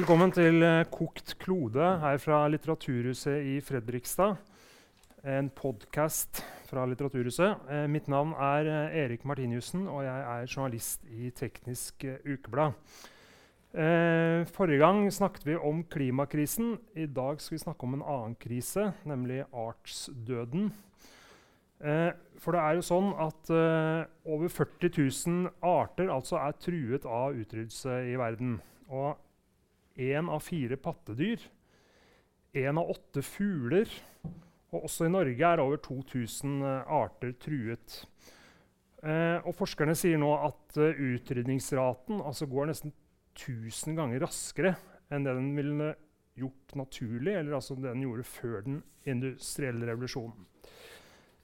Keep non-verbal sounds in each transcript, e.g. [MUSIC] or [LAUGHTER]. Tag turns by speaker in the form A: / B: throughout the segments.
A: Velkommen til eh, Kokt klode her fra Litteraturhuset i Fredrikstad. En podkast fra Litteraturhuset. Eh, mitt navn er eh, Erik Martiniussen, og jeg er journalist i Teknisk Ukeblad. Forrige gang snakket vi om klimakrisen. I dag skal vi snakke om en annen krise, nemlig artsdøden. For det er jo sånn at over 40 000 arter altså er truet av utryddelse i verden. Og én av fire pattedyr, én av åtte fugler og også i Norge er over 2000 eh, arter truet. Eh, og forskerne sier nå at uh, utrydningsraten altså går nesten 1000 ganger raskere enn det den ville gjort naturlig, eller altså det den gjorde før den industrielle revolusjonen.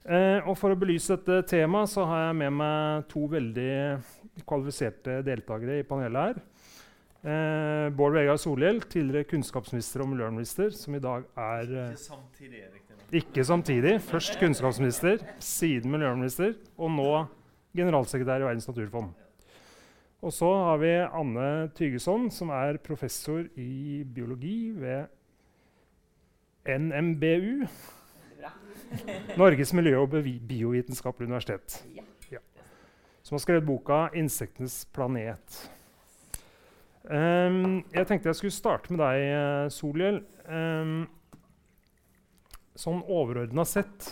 A: Eh, og For å belyse dette temaet så har jeg med meg to veldig kvalifiserte deltakere i panelet her. Eh, Bård Vegar Solhjell, tidligere kunnskapsminister og miljøminister, som i dag er eh,
B: Ikke samtidig, Erik.
A: ikke samtidig. Først kunnskapsminister, siden miljøminister, og nå generalsekretær i Verdens naturfond. Og så har vi Anne Tygeson, som er professor i biologi ved NMBU. [LAUGHS] Norges miljø- og biovitenskapelige universitet. Ja. Som har skrevet boka 'Insektenes planet'. Um, jeg tenkte jeg skulle starte med deg, eh, Solhjell. Um, sånn overordna sett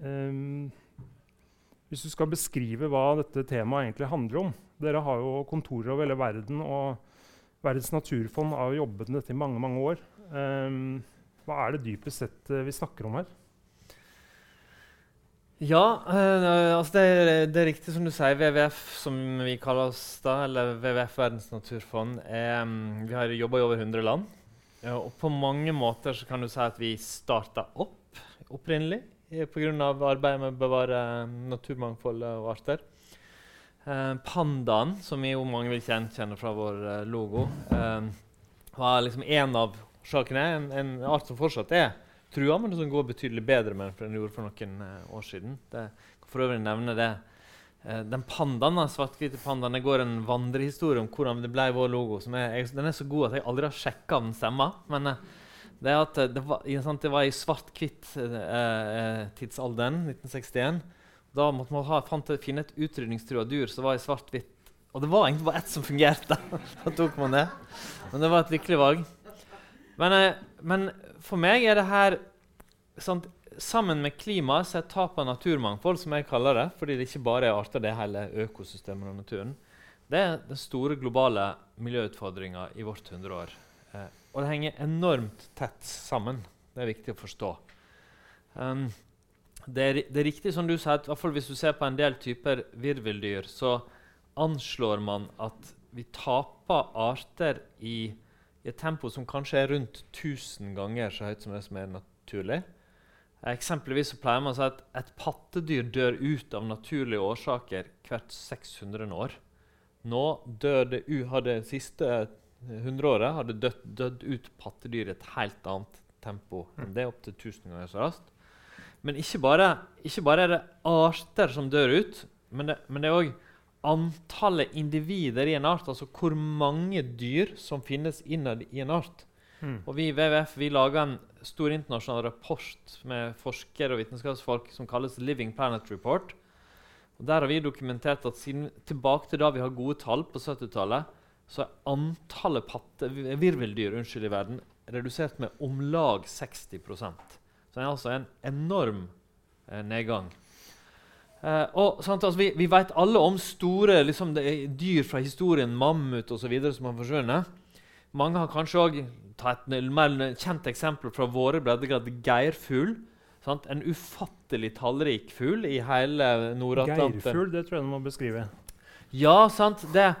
A: um, Hvis du skal beskrive hva dette temaet egentlig handler om Dere har jo kontorer over hele verden, og Verdens naturfond har jo jobbet med dette i mange mange år. Hva er det dypest sett uh, vi snakker om her?
B: Ja, øh, altså det, er, det, er, riktig som du sier. WWF, som vi kaller oss da, eller WWF Verdens naturfond, er, um, vi har jobba i over 100 land. Og på mange måter så kan du si at vi starta opp opprinnelig pga. arbeidet med å bevare naturmangfoldet og arter. Uh, pandaen, som jo mange vil kjenne fra vår logo, var liksom en av årsakene. En, en art som fortsatt er trua, men som går betydelig bedre med enn den gjorde for noen uh, år siden. Det, for øvrig nevne det. Uh, den pandaen, svart-hvite pandaen det går en vandrehistorie om hvordan det ble vår logo. Er, jeg, den er så god at jeg aldri har sjekka den stemmer. Men uh, det, det, var, sant, det var i svart-hvitt-tidsalderen, 1961. Da måtte man ha, fant, finne et utrydningstrua dyr som var i svart-hvitt. Og det var egentlig bare ett som fungerte. [LAUGHS] da tok man det. Men det var et lykkelig valg. Men, men for meg er det her sant, Sammen med klimaet så er tap av naturmangfold, som jeg kaller det, fordi det ikke bare er arter, det er hele økosystemet og naturen, det er den store globale miljøutfordringa i vårt hundreår. Eh, og det henger enormt tett sammen. Det er viktig å forstå. Um, det, er, det, er, riktig som du sier, at hvis du ser på en del typer virveldyr, så anslår man at vi taper arter i i et tempo som kanskje er rundt 1000 ganger så høyt som det som er naturlig. Eksempelvis så pleier man å si at et pattedyr dør ut av naturlige årsaker hvert 600 år. Nå dør det har det siste hundreåret har det dødd, dødd ut pattedyr i et helt annet tempo. enn Det opptil 1000 ganger så raskt. Men ikke bare, ikke bare, er det arter som dør ut, men det, men det er òg antallet individer i en art, altså hvor mange dyr som finnes innad i en art. Mm. Og Vi i WWF vi lager en stor internasjonal rapport med forskere og vitenskapsfolk som kalles Living Planet Report. Og Der har vi dokumentert at siden tilbake til da vi har gode tall på 70-tallet, så er antallet patte, virveldyr unnskyld, i verden redusert med om lag 60% Så det er altså en enorm eh, nedgang. Uh, og sant, altså, Vi, vi vet alle om store liksom, dyr fra historien, mammut osv., som har forsvunnet. Mange har kanskje òg tatt et mer kjent eksempel fra våre breddegrad, geirfugl. Sant? En ufattelig tallrik fugl i hele Nord-Atlanteren.
A: Geirfugl, det tror jeg du må beskrive.
B: Ja, sant. Det,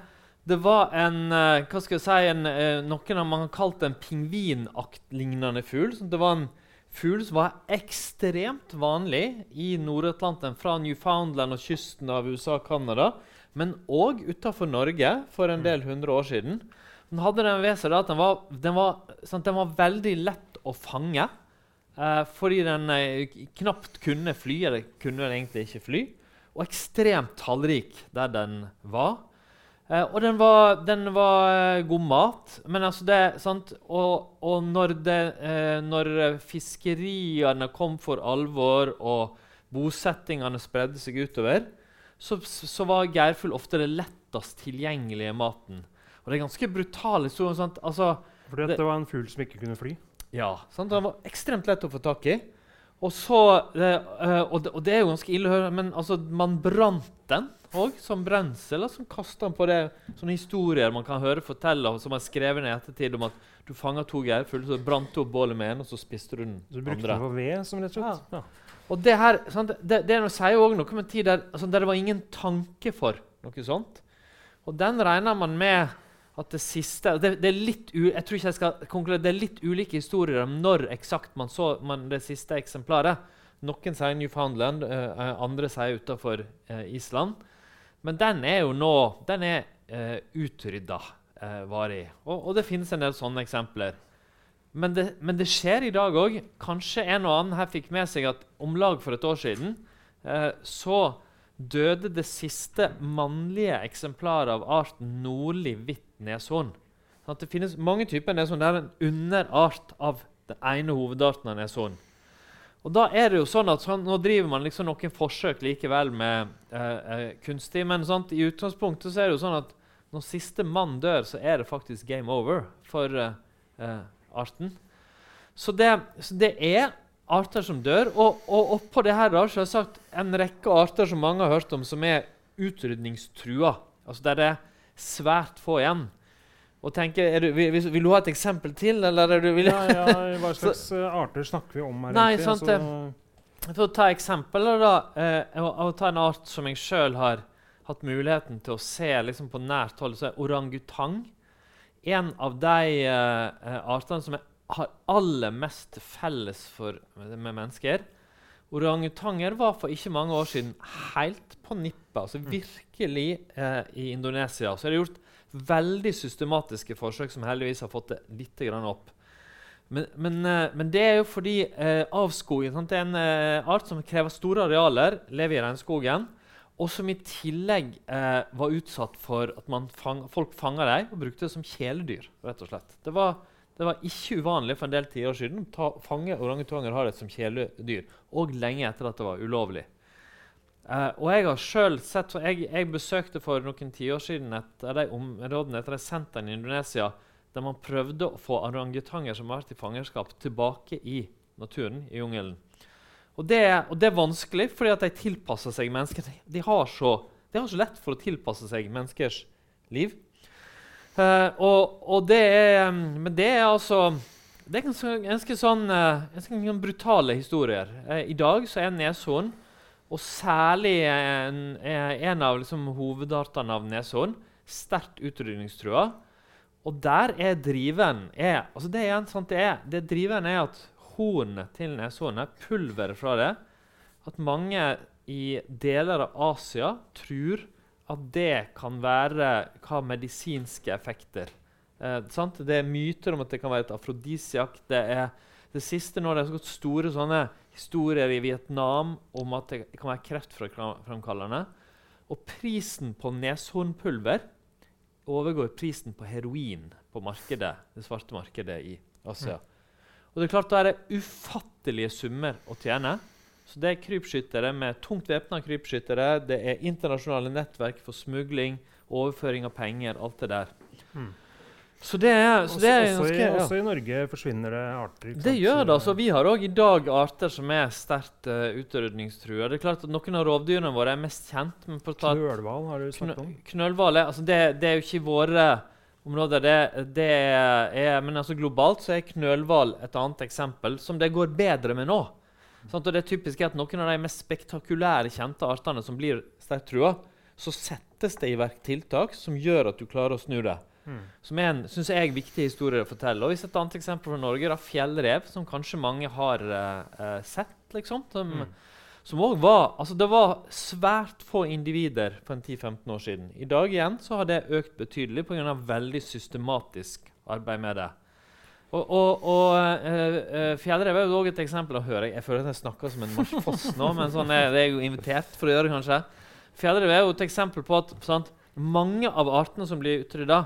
B: det var en uh, Hva skal jeg si en, uh, Noen har man kalt en pingvinaktlignende fugl. det var en fugl var ekstremt vanlig i Nord-Atlanteren, fra Newfoundland og kysten av USA og Canada, men òg utafor Norge for en del hundre år siden. Den hadde den ved seg at den var, den, var, sant, den var, veldig lett å fange. Eh, fordi den eh, knapt kunne fly, eller kunne den egentlig ikke fly. Og ekstremt tallrik der den var. Eh, og den var, den var eh, god mat. Men altså det sant? Og, og når, det, eh, når fiskeriene kom for alvor, og bosettingene spredde seg utover, så, så var Geirfull ofte det lettest tilgjengelige maten. Og det er ganske brutal historie. Sant? Altså,
A: Fordi
B: det-
A: det var en fugl som ikke kunne fly.
B: ja, sant? Den var ekstremt lett å få tak i. Og, så, eh, eh, og, det, og det er jo ganske ille å høre, men altså, man brant den òg som brensel. som kaster han på det, sånne historier man kan høre fortelle, som er skrevet ned i ettertid om at du fanga to geirfugler, så brant du opp bålet med en, og så spiste du den
A: Så du brukte
B: andre.
A: den for ved, som rett og slett. Ja.
B: Og det her, sant, det, det sier også noe om en tid der, altså, der det var ingen tanke for noe sånt. Og den regner man med at det siste det, det er litt u, Jeg tror ikke jeg skal konkludere, det er litt ulike historier om når eksakt man så man, det siste eksemplaret. Noen sier Newfoundland, eh, andre sier utafor eh, Island. Men den er jo nå Den er uh, utrydda uh, varig. Og, og det finnes en del sånne eksempler. Men det, men det skjer i dag òg. Kanskje en og annen her fikk med seg at om lag for et år siden eh, så døde det siste mannlige eksemplaret av arten nordlig hvitt neshorn. Sånn det finnes mange typer neshorn. Det er en underart av den ene hovedarten av neshorn. Og da er det jo sånn at sånn, Nå driver man liksom noen forsøk likevel med eh, eh, kunstig, men sånt, i utgangspunktet så er det jo sånn at når siste mann dør, så er det faktisk game over for eh, eh, arten. Så det, så det er arter som dør. Og, og oppå det her da, sagt en rekke arter som mange har hørt om, som er utrydningstrua. Altså der det er svært få igjen. Og tenker, er du, vil, vil- du ha et eksempel til, eller er du vil,
A: Ja, ja, hva [LAUGHS] slags så, arter snakker vi om her?
B: Nei, sant
A: Altså,
B: For å ta eksempler, da, eh, og, å, ta en art som jeg sjøl har hatt muligheten til å se liksom, på nært hold, så er orangutang en av de eh, eh, artene som er, har aller mest felles for, med, med mennesker. Orangutanger var for ikke mange år siden helt på nippet. altså Virkelig eh, i Indonesia. Så er det gjort veldig systematiske forsøk som heldigvis har fått det litt opp. Men, men, eh, men det er jo fordi eh, avskoging sant? Er en eh, art som krever store arealer, lever i regnskogen, og som i tillegg eh, var utsatt for at fang, folk fanga dem og brukte det som kjæledyr. rett og slett. Det var, det var ikke uvanlig for en del tiår siden å fange orangutanger som kjæledyr, og lenge etter at det var ulovlig. Eh, og jeg har selv sett, jeg, jeg besøkte for noen tiår siden et av de områdene etter de sentrene i Indonesia der man prøvde å få orangutanger som har vært i fangenskap, tilbake i naturen, i jungelen. Og det, og det er vanskelig, fordi at de tilpasser seg mennesker. De, har så, de har så lett for å tilpasse seg menneskers liv. Uh, og, og det er Men det er altså Det er ganske, ganske sånn eh, ganske brutale historier. Uh, I dag så er neshorn, og særlig en, eh, en av liksom, hovedartene av neshorn, sterkt utrydningstrua. Og der er driven er, altså det er en, sant, det er, det driven er at hornet til neshornet, pulveret fra det, at mange i deler av Asia tror at det kan være hva medisinske effekter. Eh? Det er myter om at det kan være et afrodisiak. Det er det siste nå det har gått store sånne historier i Vietnam om at det kan være kreftfremkallende. Og prisen på neshornpulver overgår prisen på heroin på markedet, det svarte markedet i Asia. Og det er klart Da er det ufattelige summer å tjene. Så det er krypskyttere med tungt væpna krypskyttere. Det er internasjonale nettverk for smugling, overføring av penger, alt det der.
A: Mm.
B: Så det er, så det er
A: også,
B: ganske
A: i,
B: ja.
A: også i Norge forsvinner det arter.
B: Det gjør det. altså. Vi har òg i dag arter som er sterkt uh, utrydningstrua. Det er klart at Noen av rovdyrene våre er mest kjent. men
A: Knølhval har du snakket om.
B: Knølhval er, altså det, det er jo ikke våre områder. Det, det er, men altså globalt så er knølhval et annet eksempel som det går bedre med nå. Sant? Og det er typisk at Noen av de mest spektakulære kjente artene som blir sterkt trua, så settes det i verk tiltak som gjør at du klarer å snu det.
A: Mm.
B: Som er en synes jeg, viktig historie å fortelle. Og hvis Et annet eksempel fra Norge da, fjellrev, som kanskje mange har eh, sett. liksom, som,
A: Mm.
B: som også var, altså Det var svært få individer for en 10-15 år siden. I dag igjen så har det økt betydelig pga. veldig systematisk arbeid med det. Og, og, og eh, Fjellrev er jo også et eksempel. og hører Jeg føler at jeg snakker som en marsjfoss nå, men sånn er, det er jo invitert for å gjøre, kanskje. Fjellrev er jo et eksempel på at sant, Mange av artene som blir utrydda,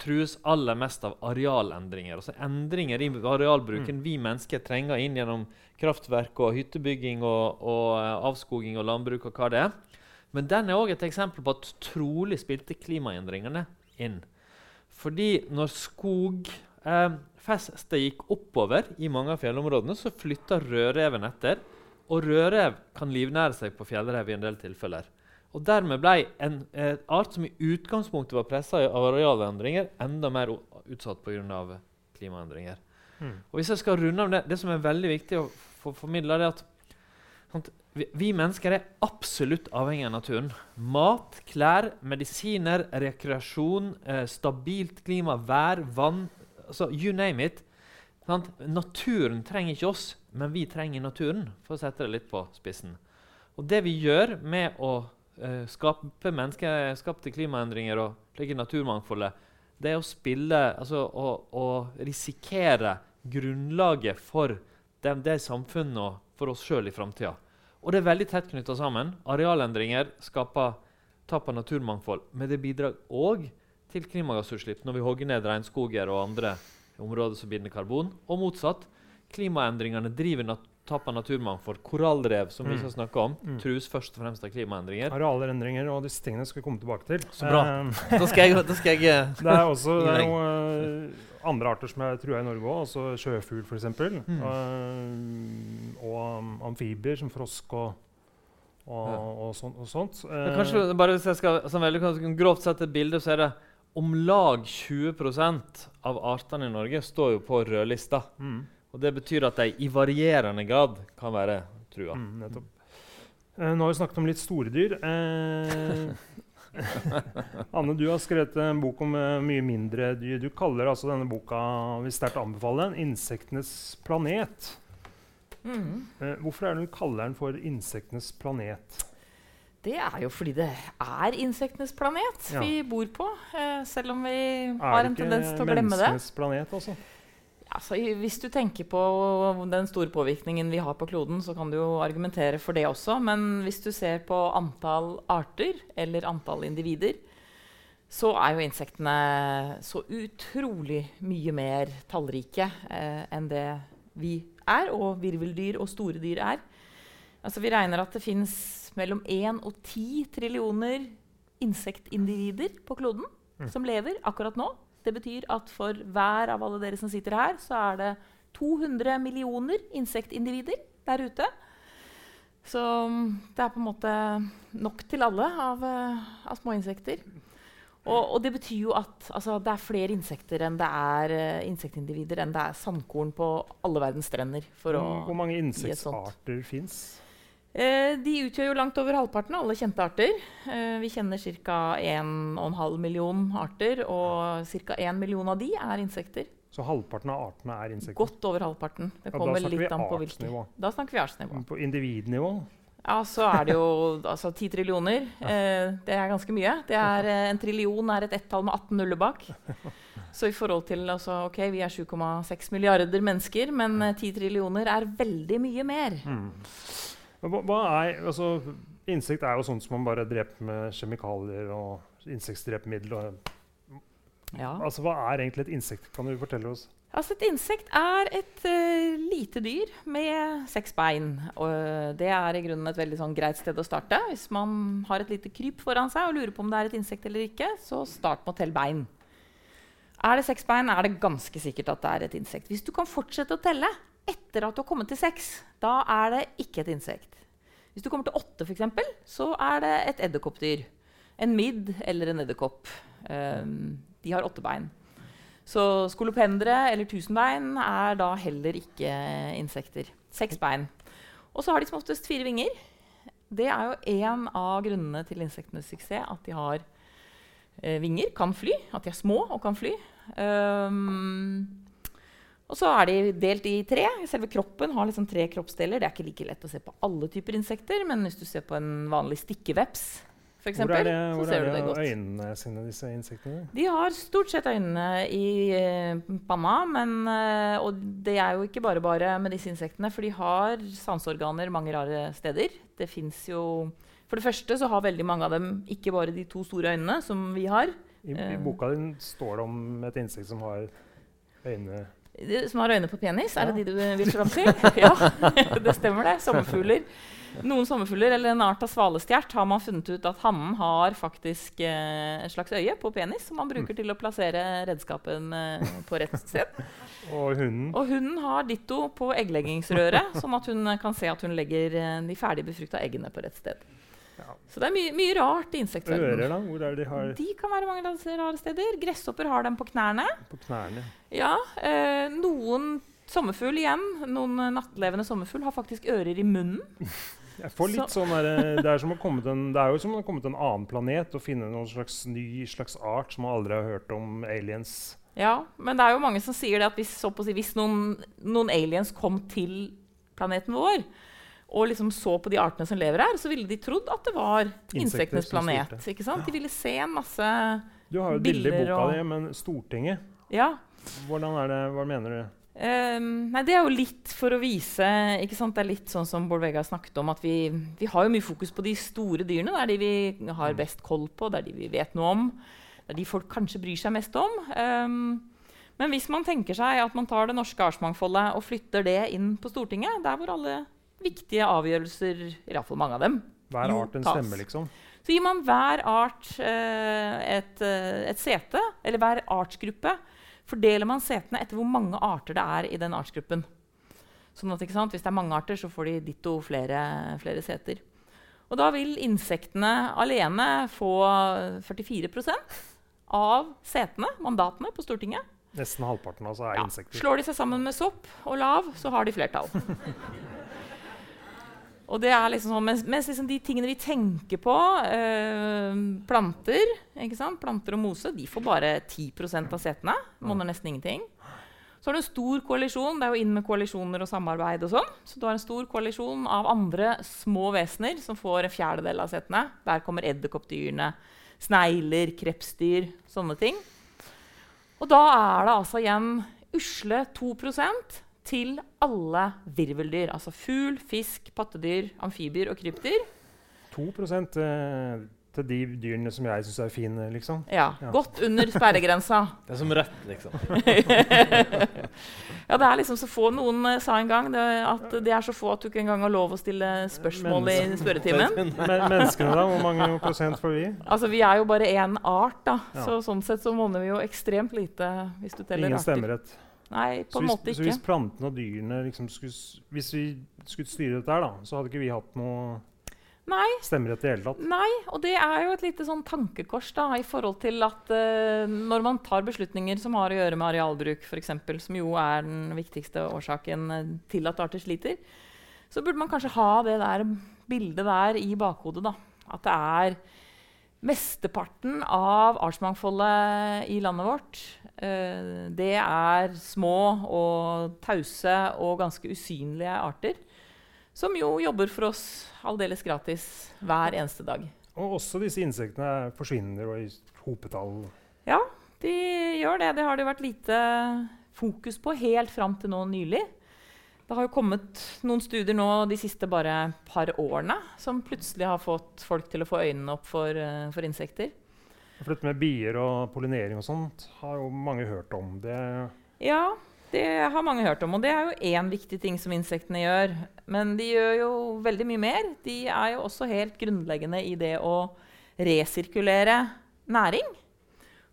B: trues aller mest av arealendringer. Altså endringer i arealbruken vi mennesker trenger inn gjennom kraftverk og hyttebygging og, og eh, avskoging og landbruk og hva det er. Men den er òg et eksempel på at trolig spilte klimaendringene inn. Fordi når skogfestet eh, gikk oppover i mange av fjellområdene, så flytta rødreven etter. Og rødrev kan livnære seg på fjellrev i en del tilfeller. Og Dermed ble en eh, art som i utgangspunktet var pressa av arealendringer, enda mer utsatt pga. klimaendringer. Mm. Og hvis jeg skal runde av det, det som er veldig viktig å få formidla, er at sant, vi, vi, mennesker er absolutt avhengig av naturen. Mat, klær, medisiner, rekreasjon, eh, stabilt klima, vær, vann altså You name it. Sant? Naturen trenger ikke oss, men vi trenger naturen, for å sette det litt på spissen. Og det vi gjør med å uh, skape menneskeskapte klimaendringer og legge naturmangfoldet, det er å spille Altså å, å risikere grunnlaget for det, det samfunnet og for oss sjøl i framtida. Og det er veldig tett knytta sammen. Arealendringer skaper tap av naturmangfold. Men det bidrar òg til klimagassutslipp når vi hogger ned regnskoger og andre områder som binder karbon. Og motsatt. Klimaendringene driver nat tap av naturmangfold. Korallrev, som mm. vi ikke snakke om, mm. trues først og fremst av klimaendringer.
A: Arealendringer og disse tingene skal vi komme tilbake til.
B: Så bra. Um, [LAUGHS] da skal jeg, da skal jeg
A: uh, [LAUGHS] Det er også det er noe, uh, andre arter som er trua i Norge òg, altså sjøfugl f.eks. Mm. Uh, og amfibier som frosk og og, ja. og, sånt, og sånt.
B: Kanskje bare Hvis jeg skal sånn veldig grovt sette et bilde, så er det om lag 20% av artene i Norge står jo på rødlista. Mm. Og Det betyr at de i varierende grad kan være trua. Mm,
A: eh, nå har vi snakket om litt store dyr. Eh, [LAUGHS] Anne, du har skrevet en bok om uh, mye mindre dyr. Du kaller altså denne boka vil sterkt anbefale den, 'Insektenes planet'. Mm. Eh, hvorfor er det du kaller den for 'Insektenes planet'?
C: Det er jo fordi det er insektenes planet ja. vi bor på. Eh, selv om vi har en tendens til å glemme det. Er det ikke menneskenes
A: planet også?
C: Altså, hvis du tenker på den store påvirkningen vi har på kloden, så kan du jo argumentere for det også. Men hvis du ser på antall arter eller antall individer, så er jo insektene så utrolig mye mer tallrike eh, enn det vi er, og virveldyr og store dyr er. Altså, vi regner at det fins mellom 1 og 10 trillioner insektindivider på kloden mm. som lever akkurat nå. Det betyr at for hver av alle dere som sitter her, så er det 200 millioner insektindivider der ute. Så mm, det er på en måte nok til alle av, uh, av småinsekter. Og, og, det betyr jo at altså, det er flere insekter enn det er uh, insektindivider enn det er sandkorn på alle verdens strender.
A: Hvor mange insektarter fins?
C: Eh, de utgjør jo langt over halvparten av alle kjente arter. Eh, vi kjenner ca. 1,5 million arter, og ca. 1 million av de er insekter.
A: Så halvparten av artene er insekter?
C: Godt over halvparten. Det kommer ja, litt an på hvilke. Da snakker vi artsnivå.
A: På individnivå?
C: Ja, så er det jo altså, ti trillioner. Eh, det er ganske mye. Er, eh, en trillion er et ett-tall med 18 nuller bak. Så i forhold til altså, ok, Vi er 7,6 milliarder mennesker, men ti trillioner er veldig mye mer. Mm.
A: Er, altså, insekt er jo sånt som man bare dreper med kjemikalier og insektdrepemiddel. Ja. Altså, hva er egentlig et insekt? Kan du fortelle oss?
C: Altså, et insekt er et uh, lite dyr med seks bein. Og det er i grunnen et veldig sånn, greit sted å starte. Hvis man har et lite kryp foran seg og lurer på om det er et insekt eller ikke, så start med å telle bein. Er det seks bein, er det ganske sikkert at det er et insekt. Hvis du kan fortsette å telle, etter at du har kommet til seks, da er det ikke et insekt. Hvis du kommer til åtte, eksempel, så er det et edderkoppdyr. En midd eller en edderkopp. Um, de har åtte bein. Så skolopendre eller tusenbein er da heller ikke insekter. Seks bein. Og så har de som oftest fire vinger. Det er jo en av grunnene til insektenes suksess. At de har eh, vinger, kan fly. At de er små og kan fly. Um, og så er de delt i tre. Selve kroppen har liksom tre kroppsdeler. Det er ikke like lett å se på alle typer insekter, men hvis du ser på en vanlig stikkeveps, for eksempel, hvor er det, hvor så ser er det, du det godt.
A: øynene sine, disse insektene?
C: De har stort sett øynene i eh, panna. Men, eh, og det er jo ikke bare bare med disse insektene, for de har sanseorganer mange rare steder. Det fins jo For det første så har veldig mange av dem ikke bare de to store øynene som vi har,
A: I, I
C: Eh.
A: boka din står det om et insekt som har øyne
C: Som har øyne på penis? Er det de du vil fram til? [LAUGHS] ja, [LAUGHS] det stemmer det. Sommerfugler. Noen sommerfugler eller en art av svalestjert har man funnet ut at hannen har faktisk eh, et slags øye på penis som man bruker til å plassere redskapen eh, på rett sted. [LAUGHS]
A: Og hunden
C: Og hunden har ditto på eggleggingsrøret, sånn at hun kan se at hun legger eh, de ferdig befrukta eggene på rett sted.
A: Ja.
C: Så det er mye, mye rart i
A: Ører, da? Hvor er det de har
C: De kan være mange rare steder. Gresshopper har dem på knærne.
A: på knærne?
C: Ja, eh, noen sommerfugl igjen, noen eh, nattlevende sommerfugl, har faktisk ører i munnen. [LAUGHS]
A: Jeg får litt sånn der, det, er som å komme til en, [LAUGHS] det er jo som å komme til en annen planet og finne noen slags ny slags art som man aldri har hørt om aliens.
C: Ja, Men det er jo mange som sier det at hvis, så si, hvis noen, noen aliens kom til planeten vår og liksom så på de artene som lever her, så ville de trodd at det var
A: Insekter
C: insektenes planet. ikke sant? De ville se en masse bilder.
A: Du har jo et bilde i boka
C: og-
A: di, men Stortinget,
C: Ja.
A: hvordan er det, hva mener du?
C: Um, nei, Det er jo litt for å vise ikke sant? Det er litt sånn som Bård Vegar snakket om, at vi, vi har jo mye fokus på de store dyrene. Det er de vi har best koll på, det er de vi vet noe om. Det er de folk kanskje bryr seg mest om. Um, men hvis man tenker seg at man tar det norske artsmangfoldet og flytter det inn på Stortinget, der hvor alle viktige avgjørelser, i hvert fall mange av dem,
A: Hver art en stemme, liksom?
C: så gir man hver art eh, et, eh, et sete, eller hver artsgruppe. Fordeler man setene etter hvor mange arter det er i den artsgruppen. Sånn at, sant? Hvis det er mange arter, så får de ditto flere, flere seter. Og da vil insektene alene få 44% av setene, mandatene, på Stortinget.
A: Nesten halvparten altså er
C: Ja.
A: insekter.
C: Slår de seg sammen med sopp og lav, så har de flertall. [LAUGHS] Og det er liksom sånn, Mens, mens liksom de tingene vi tenker på, eh, planter ikke sant? Planter og mose, de får bare 10% av setene. Monner nesten ingenting. Så har du en stor koalisjon. Det er jo inn med koalisjoner og samarbeid. og sånn. Så du har en stor koalisjon av andre små vesener som får en fjerdedel av setene. Der kommer edderkoppdyrene, snegler, krepsdyr, sånne ting. Og da er det altså igjen usle 2 til alle virveldyr. Altså fugl, fisk, pattedyr, amfibier og krypdyr.
A: 2 eh, til de dyrene som jeg syns er fine, liksom.
C: Ja,
A: Ja.
C: Godt under sperregrensa. [LAUGHS]
B: Det er som rødt, liksom. [LAUGHS]
C: Ja, det er liksom så få Noen uh, sa en gang det, at det er så få at du ikke engang har lov å stille spørsmål i spørretimen.
A: Men menneskene, da? Hvor mange prosent får vi?
C: Altså, Vi er jo bare én art, da.
A: Ja.
C: Så sånn sett så monner vi jo ekstremt lite hvis du teller
A: Ingen
C: arter.
A: stemmerett.
C: Nei, på en
A: hvis,
C: måte
A: så hvis plantene og dyrene liksom skulle Hvis vi skulle styre dette her, da, så hadde ikke vi hatt noe
C: Nei.
A: stemmerett i det hele tatt.
C: Nei, og det er jo et lite sånn tankekors da, i forhold til at uh, når man tar beslutninger som har å gjøre med arealbruk, eksempel, som jo er den viktigste årsaken eh, til at arter sliter, så burde man kanskje ha det der bildet der i bakhodet. da. At det er mesteparten av artsmangfoldet i landet vårt. Eh, det er små og tause og ganske usynlige arter. Som jo jobber for oss aldeles gratis hver eneste dag.
A: Og også disse insektene forsvinner og i hopetall.
C: Ja, de gjør det. Det har det vært lite fokus på helt fram til nå nylig. Det har jo kommet noen studier nå de siste bare par årene som plutselig har fått folk til å få øynene opp for, eh, for insekter.
A: For dette med bier og pollinering og sånt har jo mange hørt om. Det,
C: Ja, det har mange hørt om, og det er jo én viktig ting som insektene gjør. Men de gjør jo veldig mye mer. De er jo også helt grunnleggende i det å resirkulere næring.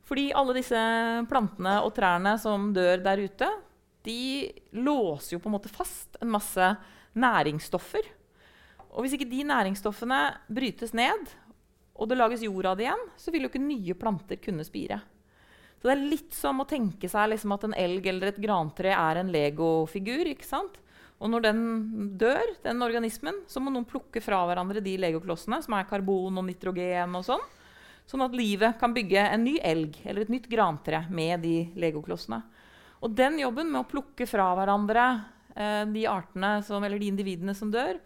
C: Fordi alle disse plantene og trærne som dør der ute, de låser jo på en måte fast en masse næringsstoffer. Og hvis ikke de næringsstoffene brytes ned, og det lages jord av det igjen, så vil jo ikke nye planter kunne spire. Så det er litt som å tenke seg liksom at en elg eller et grantre er en legofigur. ikke sant? Og når den dør, den organismen, så må noen plukke fra hverandre de legoklossene, som er karbon og nitrogen og sånn. Sånn at livet kan bygge en ny elg eller et nytt grantre med de legoklossene. Og den jobben med å plukke fra hverandre eh, de artene som, eller de individene som dør,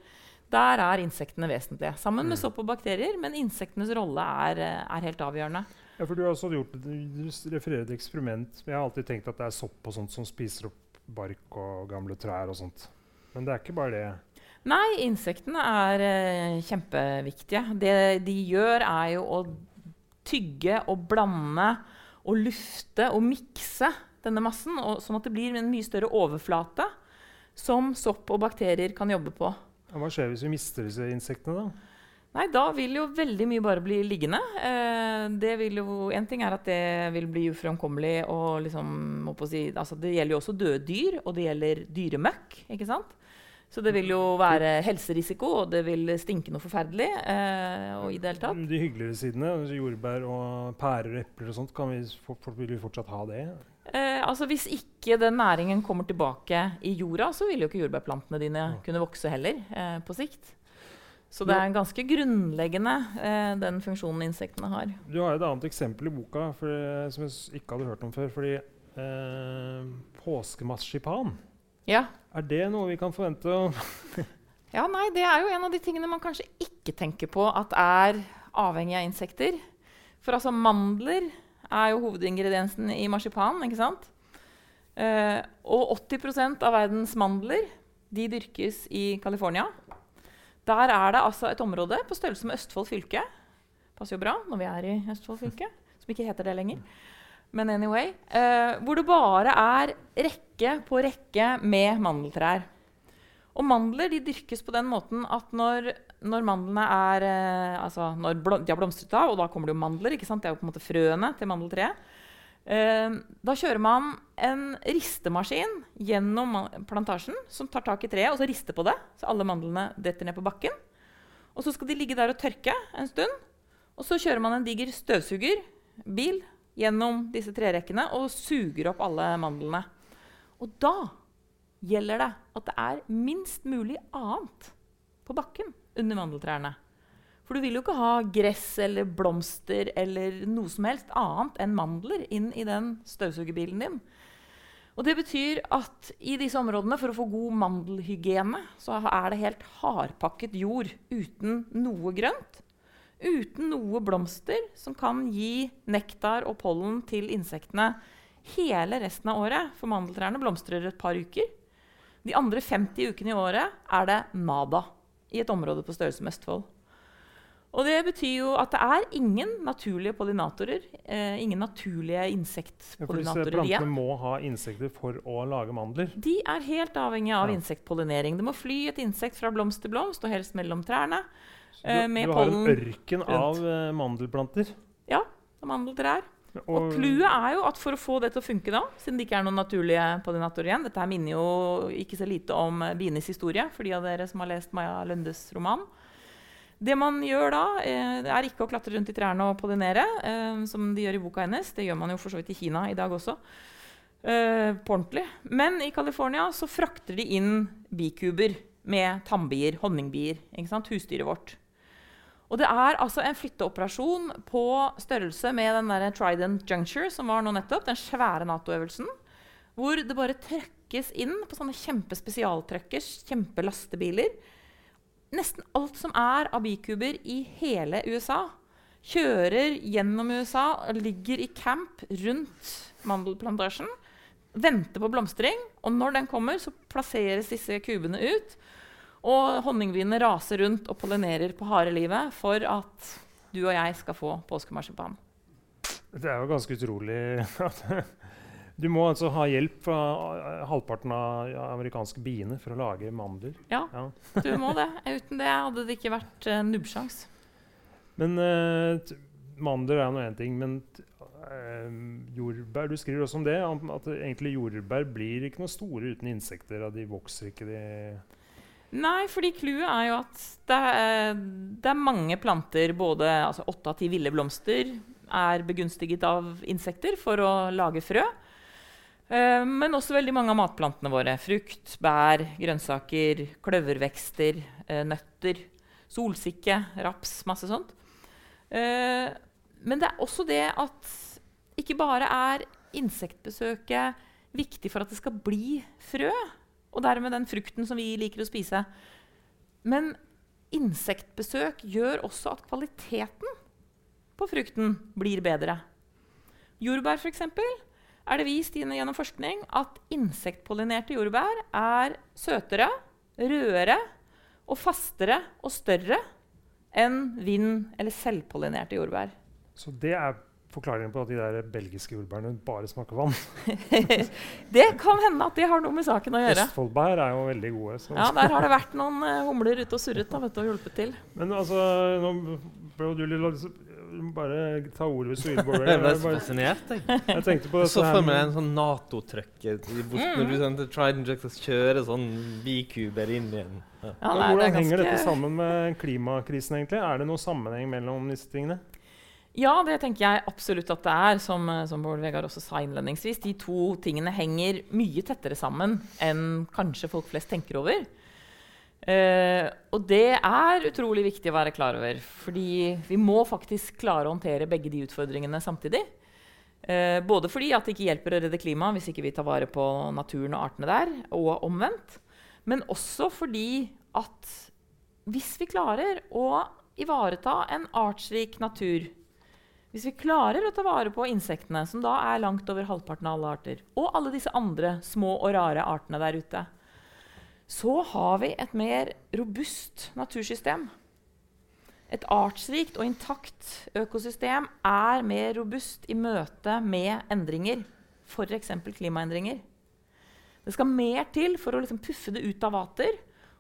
C: der er insektene vesentlige. Sammen med sopp og bakterier, men insektenes rolle er, eh, er helt avgjørende.
A: ja, for du har også gjort, du refererer til eksperiment. Jeg har alltid tenkt at det er sopp og sånt som spiser opp bark og gamle trær og sånt. Men det er ikke bare det.
C: Nei, insektene er eh, kjempeviktige. Det de gjør, er jo å tygge og blande og lufte og mikse denne massen, og, sånn at det blir en mye større overflate som sopp og bakterier kan jobbe på.
A: Hva skjer hvis vi mister disse insektene, da?
C: Nei, Da vil jo veldig mye bare bli liggende. Eh, det vil jo, en ting er at det vil bli uframkommelig og liksom, si, altså Det gjelder jo også døde dyr, og det gjelder dyremøkk. ikke sant? Så det vil jo være helserisiko, og det vil stinke noe forferdelig. Eh, og i det hele tatt.
A: De hyggeligere sidene, jordbær og pærer og epler og sånt, kan vi, for, vil vi fortsatt ha det?
C: Eh, altså Hvis ikke den næringen kommer tilbake i jorda, så vil jo ikke jordbærplantene dine kunne vokse heller eh, på sikt. Så det er ganske grunnleggende, eh, den funksjonen insektene har.
A: Du har et annet eksempel i boka for, som jeg ikke hadde hørt om før. fordi eh, Påskemarsipan
C: ja.
A: Er det noe vi kan forvente? [LAUGHS]
C: ja, nei, Det er jo en av de tingene man kanskje ikke tenker på at er avhengig av insekter. For altså mandler er jo hovedingrediensen i marsipan. ikke sant? Eh, og 80% av verdens mandler de dyrkes i California. Der er det altså et område på størrelse med Østfold fylke. Passer jo bra når vi er i Østfold fylke, som ikke heter det lenger. Men anyway. Eh, hvor det bare er rekke på rekke med mandeltrær. Og mandler de dyrkes på den måten at når, når mandlene er eh, altså når de har blomstret av, og da kommer det jo mandler, ikke sant? det er jo på en måte frøene til mandeltreet, eh, da kjører man en ristemaskin gjennom plantasjen som tar tak i treet og så rister på det, så alle mandlene detter ned på bakken. Og så skal de ligge der og tørke en stund. Og så kjører man en diger støvsugerbil gjennom disse trerekkene og suger opp alle mandlene. Og da gjelder det at det er minst mulig annet på bakken under mandeltrærne. For du vil jo ikke ha gress eller blomster eller noe som helst annet enn mandler inn i den støvsugerbilen din. Og det betyr at i disse områdene, for å få god mandelhygiene, så er det helt hardpakket jord uten noe grønt uten noe blomster som kan gi nektar og pollen til insektene hele resten av året. For mandeltrærne blomstrer et par uker. De andre 50 ukene i året er det nada i et område på størrelse med Østfold. Og det betyr jo at det er ingen naturlige pollinatorer. Eh, ingen naturlige insektpollinatorer
A: ja, Plantene må ha insekter for å lage mandler?
C: De er helt avhengig av ja. insektpollinering. Det må fly et insekt fra blomst til blomst, og helst mellom trærne.
A: Eh, du, du har en ørken av uh, mandelplanter?
C: Ja, mandeltrær. Og, og clouet er jo at for å få det til å funke, da, siden det ikke er noen naturlige pollinatorer igjen Dette her minner jo ikke så lite om bienes historie, for de av dere som har lest Maja Lundes roman. Det man gjør da, eh, er ikke å klatre rundt i trærne og pollinere, eh, som de gjør i boka hennes. Det gjør man jo for så vidt i Kina i dag også. Eh, på ordentlig. Men i California så frakter de inn bikuber med tannbier, honningbier. Husdyret vårt. Og det er altså en flytteoperasjon på størrelse med den der Trident Juncture, som var nå nettopp, den svære Nato-øvelsen, hvor det bare trøkkes inn på sånne kjempespesialtrøkkers, kjempelastebiler. Nesten alt som er av bikuber i hele USA, kjører gjennom USA ligger i camp rundt mandelplantasjen. Venter på blomstring, og når den kommer, så plasseres disse kubene ut. Og honningbiene raser rundt og pollinerer på harde livet for at du og jeg skal få påskemarsipan.
A: Det er jo ganske utrolig Du må altså ha hjelp fra eh, halvparten av amerikanske biene for å lage mandler.
C: Ja, ja. du må det. Uten det hadde det ikke vært uh, nubbsjans.
A: Men uh, mandler er nå én ting. Men uh, jordbær Du skriver også om det. At egentlig jordbær blir ikke noe store uten insekter. De vokser ikke, de
C: Nei, fordi clouet er jo at det er, det er mange planter, både altså åtte av ti ville blomster, er begunstiget av insekter for å lage frø. Eh, men også veldig mange av matplantene våre. Frukt, bær, grønnsaker, kløvervekster, eh, nøtter, solsikke, raps, masse sånt. Eh, men det er også det at ikke bare er insektbesøket viktig for at det skal bli frø, og dermed den frukten som vi liker å spise. Men insektbesøk gjør også at kvaliteten på frukten blir bedre. Jordbær, f.eks., er det vist gjennom forskning at insektpollinerte jordbær er søtere, rødere og fastere og større enn vind- eller selvpollinerte jordbær.
A: Så det er forklaringen på at de der belgiske jordbærene bare smaker vann. [LAUGHS]
C: det kan hende at det har noe med saken å gjøre.
A: Østfoldbær er jo veldig gode. Så.
C: Ja, Der har det vært noen uh, humler ute og surret da, vet du, og hjulpet til.
A: Men altså, nå ble jo du litt bare ta ordet hvis du vil, Bård. [LAUGHS]
B: Jeg ble så fascinert. Jeg,
A: jeg tenkte på
B: så for meg en sånn Nato-trøkker i når du sendte Trident Jackson kjører sånn bikuber inn i en ja.
C: Ja,
A: nei,
C: det det
A: Hvordan
C: er
A: henger
C: ganske-
A: dette sammen med klimakrisen? egentlig? Er det noen sammenheng mellom disse tingene?
C: Ja, det tenker jeg absolutt at det er. Som, eh, som Bård Vegard også sa innledningsvis. De to tingene henger mye tettere sammen enn kanskje folk flest tenker over. Eh, og det er utrolig viktig å være klar over. Fordi vi må faktisk klare å håndtere begge de utfordringene samtidig. Eh, både fordi at det ikke hjelper å redde klimaet hvis ikke vi tar vare på naturen og artene der, og omvendt. Men også fordi at hvis vi klarer å ivareta en artsrik natur hvis vi klarer å ta vare på insektene, som da er langt over halvparten av alle arter, og alle disse andre små og rare artene der ute, så har vi et mer robust natursystem. Et artsrikt og intakt økosystem er mer robust i møte med endringer, f.eks. klimaendringer. Det skal mer til for å liksom puffe det ut av vater.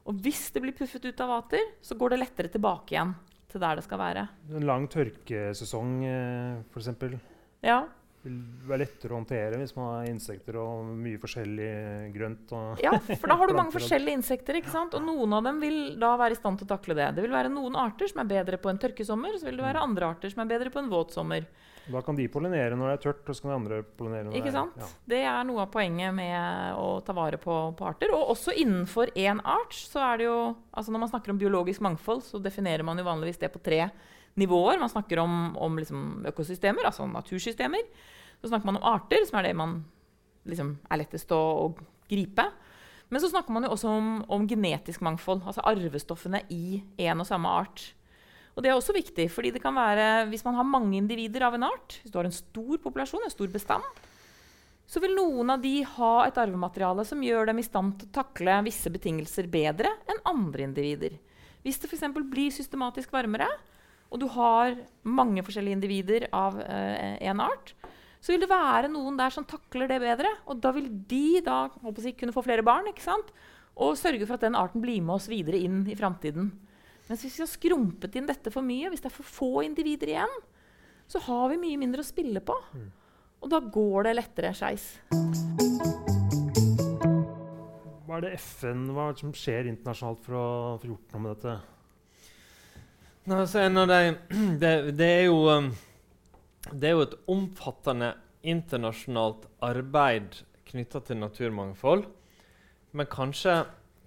C: Og hvis det blir puffet ut av vater, så går det lettere tilbake igjen til der det skal være.
A: En lang tørkesesong eh, f.eks.
C: Ja,
A: vil være lettere å håndtere hvis man har insekter og mye forskjellig grønt.
C: Ja, for da har du [LAUGHS] mange forskjellige insekter, ikke sant? og noen av dem vil da være i stand til å takle det. Det vil være noen arter som er bedre på en tørkesommer, så vil det være andre arter som er bedre på en våt sommer.
A: Da kan de pollinere når det er tørt, og så kan de andre pollinere når
C: Ikke
A: det er
C: sant?
A: ja.
C: Det er noe av poenget med å ta vare på, på arter. Og også innenfor én art så er det jo altså Når man snakker om biologisk mangfold, så definerer man jo vanligvis det på tre nivåer. Man snakker om, om liksom økosystemer, altså natursystemer. Så snakker man om arter, som er det man liksom er lettest å, å gripe. Men så snakker man jo også om, om genetisk mangfold, altså arvestoffene i en og samme art. Og det er også viktig, fordi det kan være, hvis man har mange individer av en art, hvis du har en stor populasjon, en stor bestand, så vil noen av de ha et arvemateriale som gjør dem i stand til å takle visse betingelser bedre enn andre individer. Hvis det f.eks. blir systematisk varmere, og du har mange forskjellige individer av én art, så vil det være noen der som takler det bedre. Og da vil de da jeg, kunne få flere barn og sørge for at den arten blir med oss videre inn i framtiden. Mens hvis vi har skrumpet inn dette for mye, hvis det er for få individer igjen, så har vi mye mindre å spille på. Og da går det lettere skeis.
A: Hva er det FN hva er det som skjer internasjonalt for å få gjort noe med dette?
B: Nei, altså, en av de, [CLEARS THROAT] det, det, er jo, um, det er jo et omfattende internasjonalt arbeid knytta til naturmangfold. Men kanskje,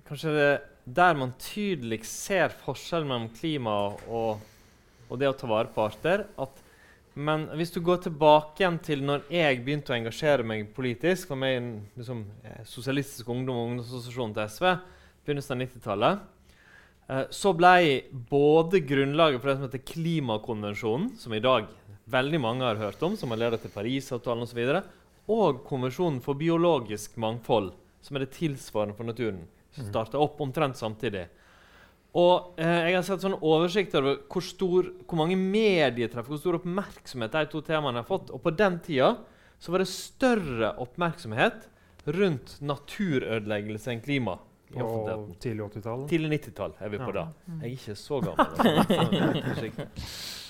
B: kanskje det der man tydeligst ser forskjellen mellom klima og, og det å ta vare på arter at, Men hvis du går tilbake igjen til når jeg begynte å engasjere meg politisk var med i en liksom, eh, Sosialistisk Ungdom og ungdomsassosiasjon til SV begynnelsen av 90-tallet Eh, så ble både grunnlaget for det som heter Klimakonvensjonen, som i dag veldig mange har hørt om, som har ledet til Parisavtalen osv., og, og Konvensjonen for biologisk mangfold, som er det tilsvarende for naturen, starta opp omtrent samtidig. Og eh, Jeg har sett sånn oversikt over hvor, stor, hvor mange medietreff, hvor stor oppmerksomhet de to temaene har fått. Og på den tida så var det større oppmerksomhet rundt naturødeleggelse enn klima. offentligheten.
A: tidlig 80-tall?
B: Tidlig 90-tall er vi på
A: Ja.
B: da. Jeg er ikke så gammel.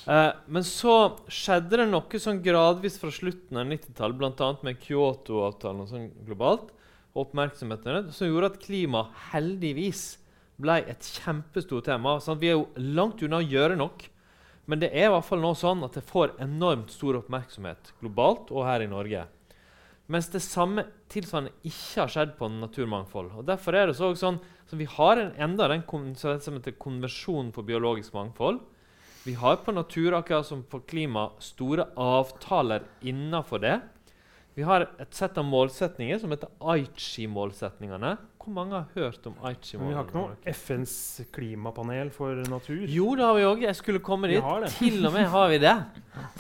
B: Eh, men så skjedde det noe sånn gradvis fra slutten av 90-tallet, bl.a. med Kyoto-avtalen og sånn globalt, og oppmerksomheten som gjorde at klima heldigvis ble et kjempestort tema. Sånn vi er jo langt unna å gjøre nok. Men det er i hvert fall nå sånn at det får enormt stor oppmerksomhet globalt og her i Norge. Mens det samme tilsvarende ikke har skjedd på naturmangfold. Og Derfor er det så, sånn så vi har en, enda den som heter konvensjonen for biologisk mangfold. Vi har på natur akkurat som på klima store avtaler innafor det. Vi har et sett av målsetninger som heter Aichi-målsetningene. Hvor mange har hørt om Aichi?
A: Men vi har ikke noe FNs klimapanel for natur.
B: Jo, det har vi òg. Jeg skulle komme dit. Til og med har vi det.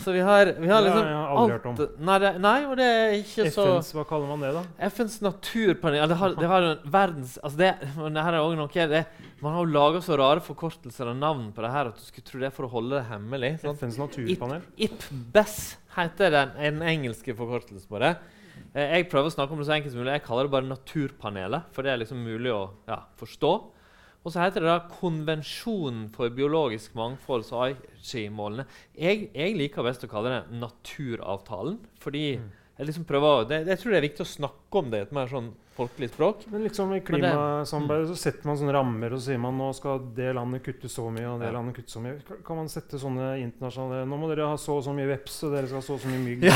B: Så vi har, vi har
A: Det har
B: liksom
A: jeg aldri hørt om.
B: alt Nei, det, nei, og det er ikke så
A: FNs, Hva kaller man det, da?
B: FNs naturpanel ja, det, har, det har en verdens altså det, her er også noe det, Man har jo laga så rare forkortelser av navn på det her at du skulle tro det er for å holde det hemmelig.
A: FNs naturpanel.
B: IPBES heter den, den engelske forkortelsen på det. Eh, jeg prøver å snakke om det så enkelt som mulig. Jeg kaller det bare Naturpanelet, for det er liksom mulig å ja, forstå. Og så heter det da Konvensjonen for biologisk mangfold, så Aichi-målene. Jeg, jeg liker best å kalle det Naturavtalen, fordi jeg liksom prøver det, Jeg tror det er viktig å snakke om det i et mer sånn folkelig språk.
A: Men liksom i klimasamarbeidet så setter man sånne rammer, og så sier man nå skal det landet kutte så mye, og det
B: Ja.
A: landet kutte så mye. Kan- man sette sånne internasjonale Nå må dere ha så og så mye veps, og dere skal ha så og så mye mygg.
B: ja,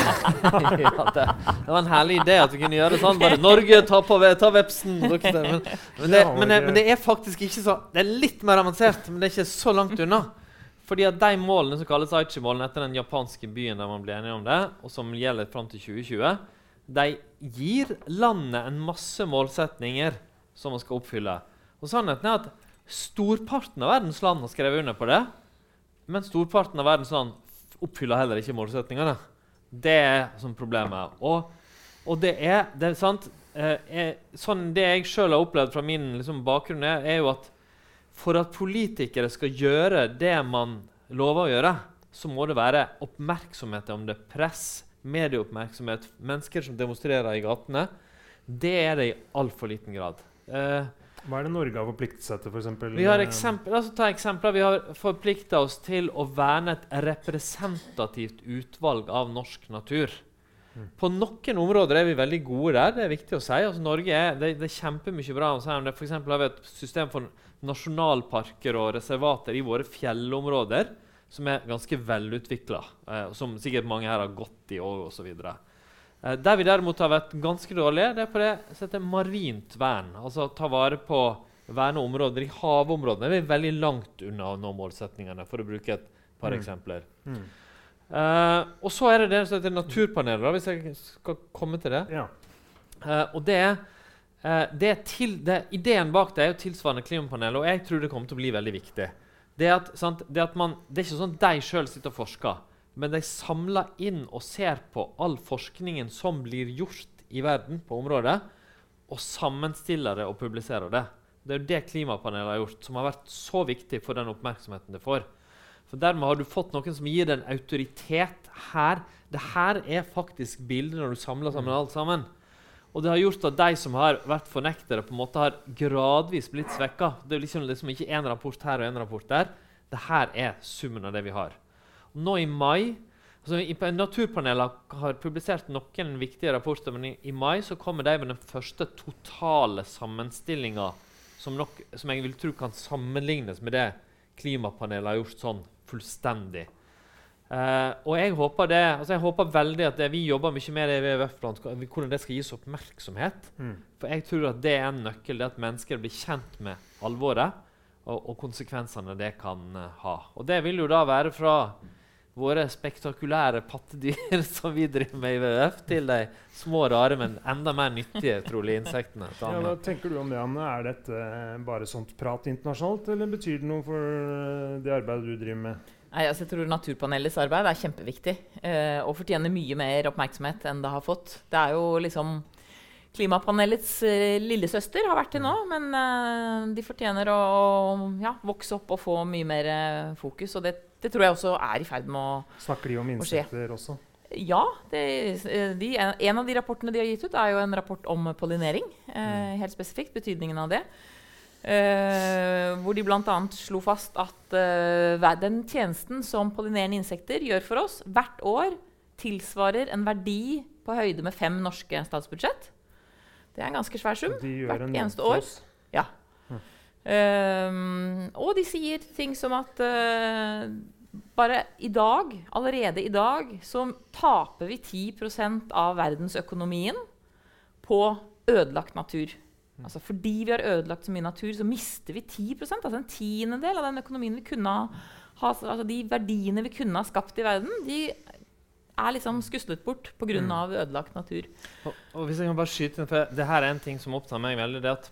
B: [LAUGHS] det, det var en herlig idé at vi kunne gjøre det sånn. Bare Norge, ta, på, ta vepsen! Men, men, det, men, men det er faktisk ikke så Det er litt mer avansert, men det er ikke så langt unna. Fordi at de målene som kalles Aichi-målene etter den japanske byen der man ble enige om det, og som gjelder fram til 2020, de gir landet en masse målsetninger som man skal oppfylle. Og sannheten er at storparten av verdens land har skrevet under på det, men storparten av verdens land oppfyller heller ikke målsetningene. Det er som problemet. Og, og det er, det er sant eh, er, sånn Det jeg sjøl har opplevd fra min liksom, bakgrunn, er, er jo at for at politikere skal gjøre det man lover å gjøre, så må det være oppmerksomhet om det. Press, medieoppmerksomhet, mennesker som demonstrerer i gatene. Det er det i altfor liten grad. Eh,
A: Hva er det Norge har forpliktet seg til, f.eks.?
B: vi har eksempel, oss ta eksempler. Vi har forplikta oss til å verne et representativt utvalg av norsk natur. På noen områder er vi veldig gode der. Det er viktig å si. Altså, Norge er, det, det er kjempemye bra om eksempel har vi et system for nasjonalparker og reservater i våre fjellområder som er ganske velutvikla, eh, som sikkert mange her har gått i òg, osv. Eh, der vi derimot har vært ganske dårlige, det er på det som heter marint vern. Altså ta vare på verne områder i havområdene. Vi er veldig langt unna å nå målsetningene, for å bruke et par
A: Mm.
B: eksempler.
A: Mm.
B: Eh, og så er det det som heter naturpanelet, da, hvis jeg skal komme til det.
A: Ja.
B: Uh, og det eh, det er til, det, Ideen bak det er jo tilsvarende klimapanelet, og jeg tror det kommer til å bli veldig viktig. Det at, sant, det, at man, det er ikke sånn at de sjøl sitter og forsker, men de samler inn og ser på all forskningen som blir gjort i verden på området, og sammenstiller det og publiserer det. Det er jo det klimapanelet har gjort, som har vært så viktig for den oppmerksomheten det får. For Dermed har du fått noen som gir deg en autoritet her. Det her er faktisk bildet når du samler sammen alt sammen. Og det har gjort at de som har vært fornektere, på en måte har gradvis blitt svekka. Det er liksom, liksom ikke én rapport her og én rapport der. Det her er summen av det vi har. Og nå i mai altså Naturpanelet har publisert noen viktige rapporter, men i, i mai så kommer de med den første totale sammenstillinga som, som jeg vil tro kan sammenlignes med det klimapanelet har gjort sånn fullstendig. Uh, og jeg håper, det, altså jeg håper veldig at det, vi jobber mye med det i WWF, hvordan det skal gis oppmerksomhet.
A: Mm.
B: For jeg tror at det er en nøkkel, det at mennesker blir kjent med alvoret og, og konsekvensene det kan eh, ha. Og det vil jo da være fra våre spektakulære pattedyr [LAUGHS] som vi driver med i WWF, til de små, rare, men enda mer nyttige trolig insektene.
A: Ja, hva tenker du om det, Anne? Er dette eh, bare sånt prat internasjonalt, eller betyr det noe for eh, det arbeidet du driver med?
C: Nei, altså, jeg tror Naturpanelets arbeid er kjempeviktig eh, og fortjener mye mer oppmerksomhet enn det har fått. Det er jo liksom Klimapanelets eh, lillesøster har vært til nå, men eh, de fortjener å ja, vokse opp og få mye mer eh, fokus. Og det, det tror jeg også er i ferd med å
A: Snakker de om insekter også?
C: Ja. Det, de, en av de rapportene de har gitt ut, er jo en rapport om pollinering. Eh, helt spesifikt betydningen av det. Eh, hvor de bl.a. slo fast at eh, den tjenesten som pollinerende insekter gjør for oss hvert år, tilsvarer en verdi på høyde med fem norske statsbudsjett. Det er en ganske svær sum. Hvert
A: en
C: eneste år. Ja. Ehm, og de sier ting som at eh, bare i dag, allerede i dag, så taper vi 10% av verdensøkonomien på ødelagt natur. Altså Fordi vi har ødelagt så mye natur, så mister vi 10% altså en tiendedel av den økonomien vi kunne ha, altså De verdiene vi kunne ha skapt i verden, de er liksom skuslet bort pga.
A: Mm.
C: ødelagt natur.
B: Og, og hvis jeg kan bare skyte inn, for Det her er en ting som opptar meg veldig. det at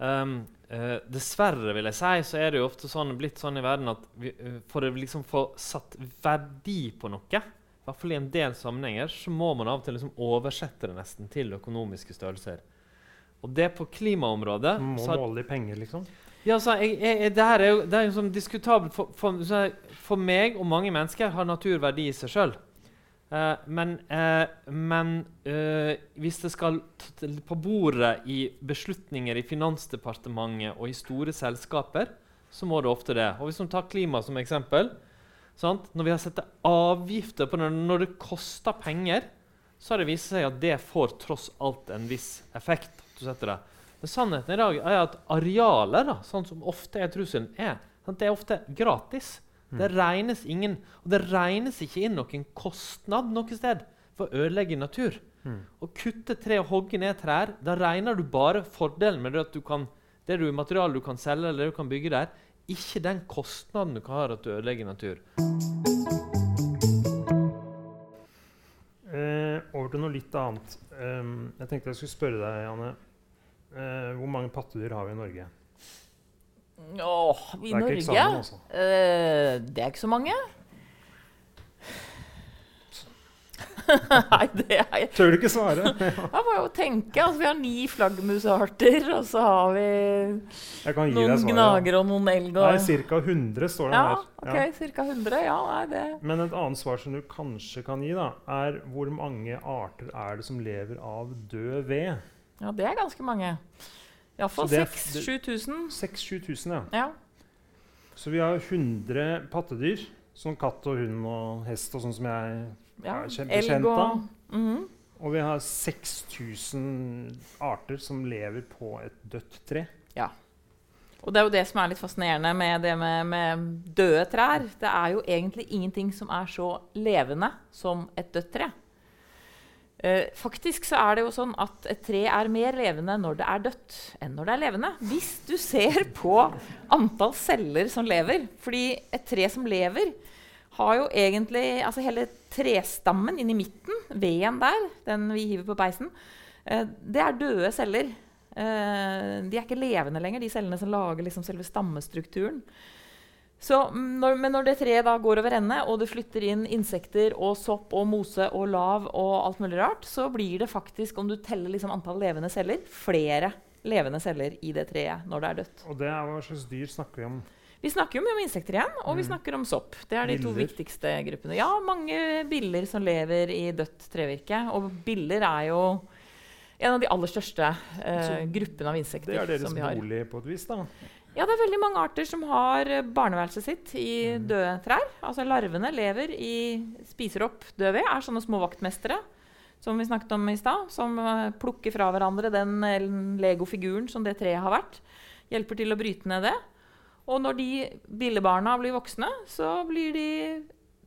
B: Um, uh, dessverre, vil jeg si, så er det jo ofte sånn, blitt sånn i verden at vi, uh, for å liksom få satt verdi på noe, i hvert fall i en del sammenhenger, så må man av og til liksom oversette det nesten til økonomiske størrelser. Og det på klimaområdet
A: må
B: så
A: måle i penger, liksom.
B: ja, så jeg, jeg, det her er jo, det er jo sånn diskutabelt. For, for, for meg og mange mennesker har naturverdi i seg sjøl. Men uh, men uh, hvis det skal på bordet i beslutninger i Finansdepartementet og i store selskaper, så må det ofte det. Og Hvis man tar klima som eksempel sant? Når vi har sett avgifter på det, når det koster penger, så har det vist seg at det får tross alt en viss effekt. du det. Men sannheten i dag er at arealer, da, sånn som ofte er trusselen, er sant? det er ofte gratis. Det regnes ingen, og det regnes ikke inn noen kostnad noe sted for å ødelegge natur.
A: Mm.
B: Å kutte tre og hogge ned trær, da regner du bare fordelen med det at du kan, det du, materialet du kan selge eller det du kan bygge der, ikke den kostnaden du kan ha at du ødelegger natur.
A: Eh, over til noe litt annet. Um, jeg tenkte jeg skulle spørre deg, Janne. Eh, hvor mange pattedyr har vi i Norge?
C: Åh, i
A: Det
C: Norge?
A: eksamen, altså.
C: Eh, det er ikke så mange. [LAUGHS] Nei, det er jeg
A: Tør du ikke svare? [LAUGHS]
C: Jeg må jo tenke. Altså, vi har ni flaggermusarter, og så har vi noen gnager og noen elg. Og...
A: Nei, ca. 100 står det
C: ja,
A: her.
C: ok, Ca. 100. Ja, nei, det
A: Men et annet svar som du kanskje kan gi, da, er hvor mange arter er det som lever av død ved?
C: Ja, det er ganske mange. Iallfall
A: Så det er-
C: 6000-7000.
A: 6000-7000, ja.
C: Ja.
A: Så vi har 100 pattedyr. Som katt og hund og hest og sånn som jeg
C: ja.
A: er kjent-
C: av.
A: av.
C: Mhm.
A: Og vi har 6000 arter som lever på et dødt tre. Ja.
C: Og det er jo det som er litt fascinerende med det med, med døde trær. Det er jo egentlig ingenting som er så levende som et dødt tre. Eh, faktisk så er det jo sånn at et tre er mer levende når det er dødt, enn når det er levende. Hvis du ser på antall celler som lever. Fordi et tre som lever, har jo egentlig altså Hele trestammen inni midten, veden der, den vi hiver på peisen, eh, det er døde celler. Eh, de er ikke levende lenger, de cellene som lager liksom selve stammestrukturen. Så mm, når, men når det treet da går over ende, og det flytter inn insekter og sopp og mose og lav og alt mulig rart, så blir det faktisk, om du teller liksom antall levende celler, flere levende celler i det treet når det er dødt.
A: Og det er hva slags dyr snakker vi om?
C: Vi snakker jo mye om insekter igjen, og vi
A: Mm.
C: snakker om sopp. Det er de to viktigste gruppene. Ja, mange biller som lever i dødt trevirke. Og biller er jo en av de aller største eh, gruppene av insekter
A: Det er deres
C: vi
A: bolig på et vis, da.
C: Ja, det er veldig mange arter som har eh, barneværelset sitt i
A: Mm.
C: døde trær. Altså larvene lever i Spiser opp død ved. Er sånne små vaktmestere som vi snakket om i stad. Som eh, plukker fra hverandre den eh, legofiguren som det treet har vært. Hjelper til å bryte ned det. Og når de billebarna blir voksne, så blir de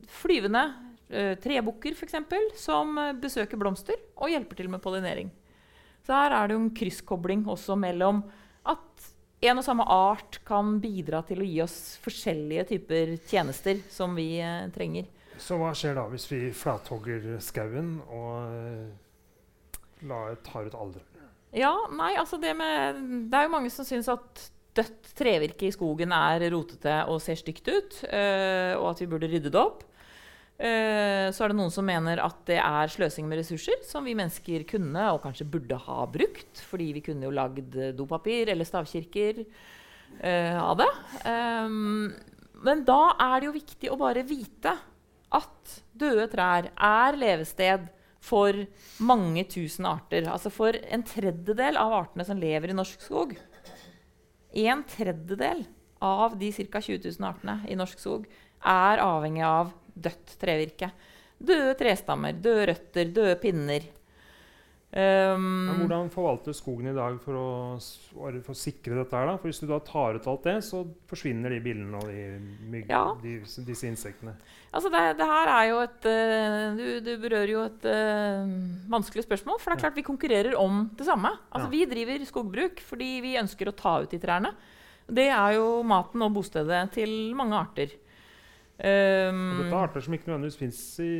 C: flyvende trebukker f.eks. som besøker blomster og hjelper til med pollinering. Så her er det jo en krysskobling også mellom at en og samme art kan bidra til å gi oss forskjellige typer tjenester som vi eh, trenger.
A: Så hva skjer da hvis vi flathogger skauen og eh, la, tar ut alderen?
C: Ja, nei, altså det med Det er jo mange som syns at dødt trevirke i skogen er rotete og ser stygt ut, eh, og at vi burde rydde det opp. Eh, så er det noen som mener at det er sløsing med ressurser som vi mennesker kunne og kanskje burde ha brukt, fordi vi kunne jo lagd dopapir eller stavkirker uh, av det. Um, men da er det jo viktig å bare vite at døde trær er levested for mange tusen arter. Altså for en tredjedel av artene som lever i norsk skog. En tredjedel av de ca. 20 000 artene i norsk skog er avhengig av dødt trevirke. Døde trestammer, døde røtter, døde pinner. Um,
A: hvordan forvalter skogen i dag for å, for å sikre dette? her da? For Hvis du da tar ut alt det, så forsvinner de billene og de mygg,
C: Ja.
A: de, disse insektene.
C: Altså det, det her er jo et eh, Du, du berører jo et uh, vanskelig spørsmål. For det er klart vi konkurrerer om det samme. Altså
A: Ja.
C: Vi driver skogbruk fordi vi ønsker å ta ut de trærne. Det er jo maten og bostedet til mange arter. Um,
A: Og dette er arter som ikke nødvendigvis fins i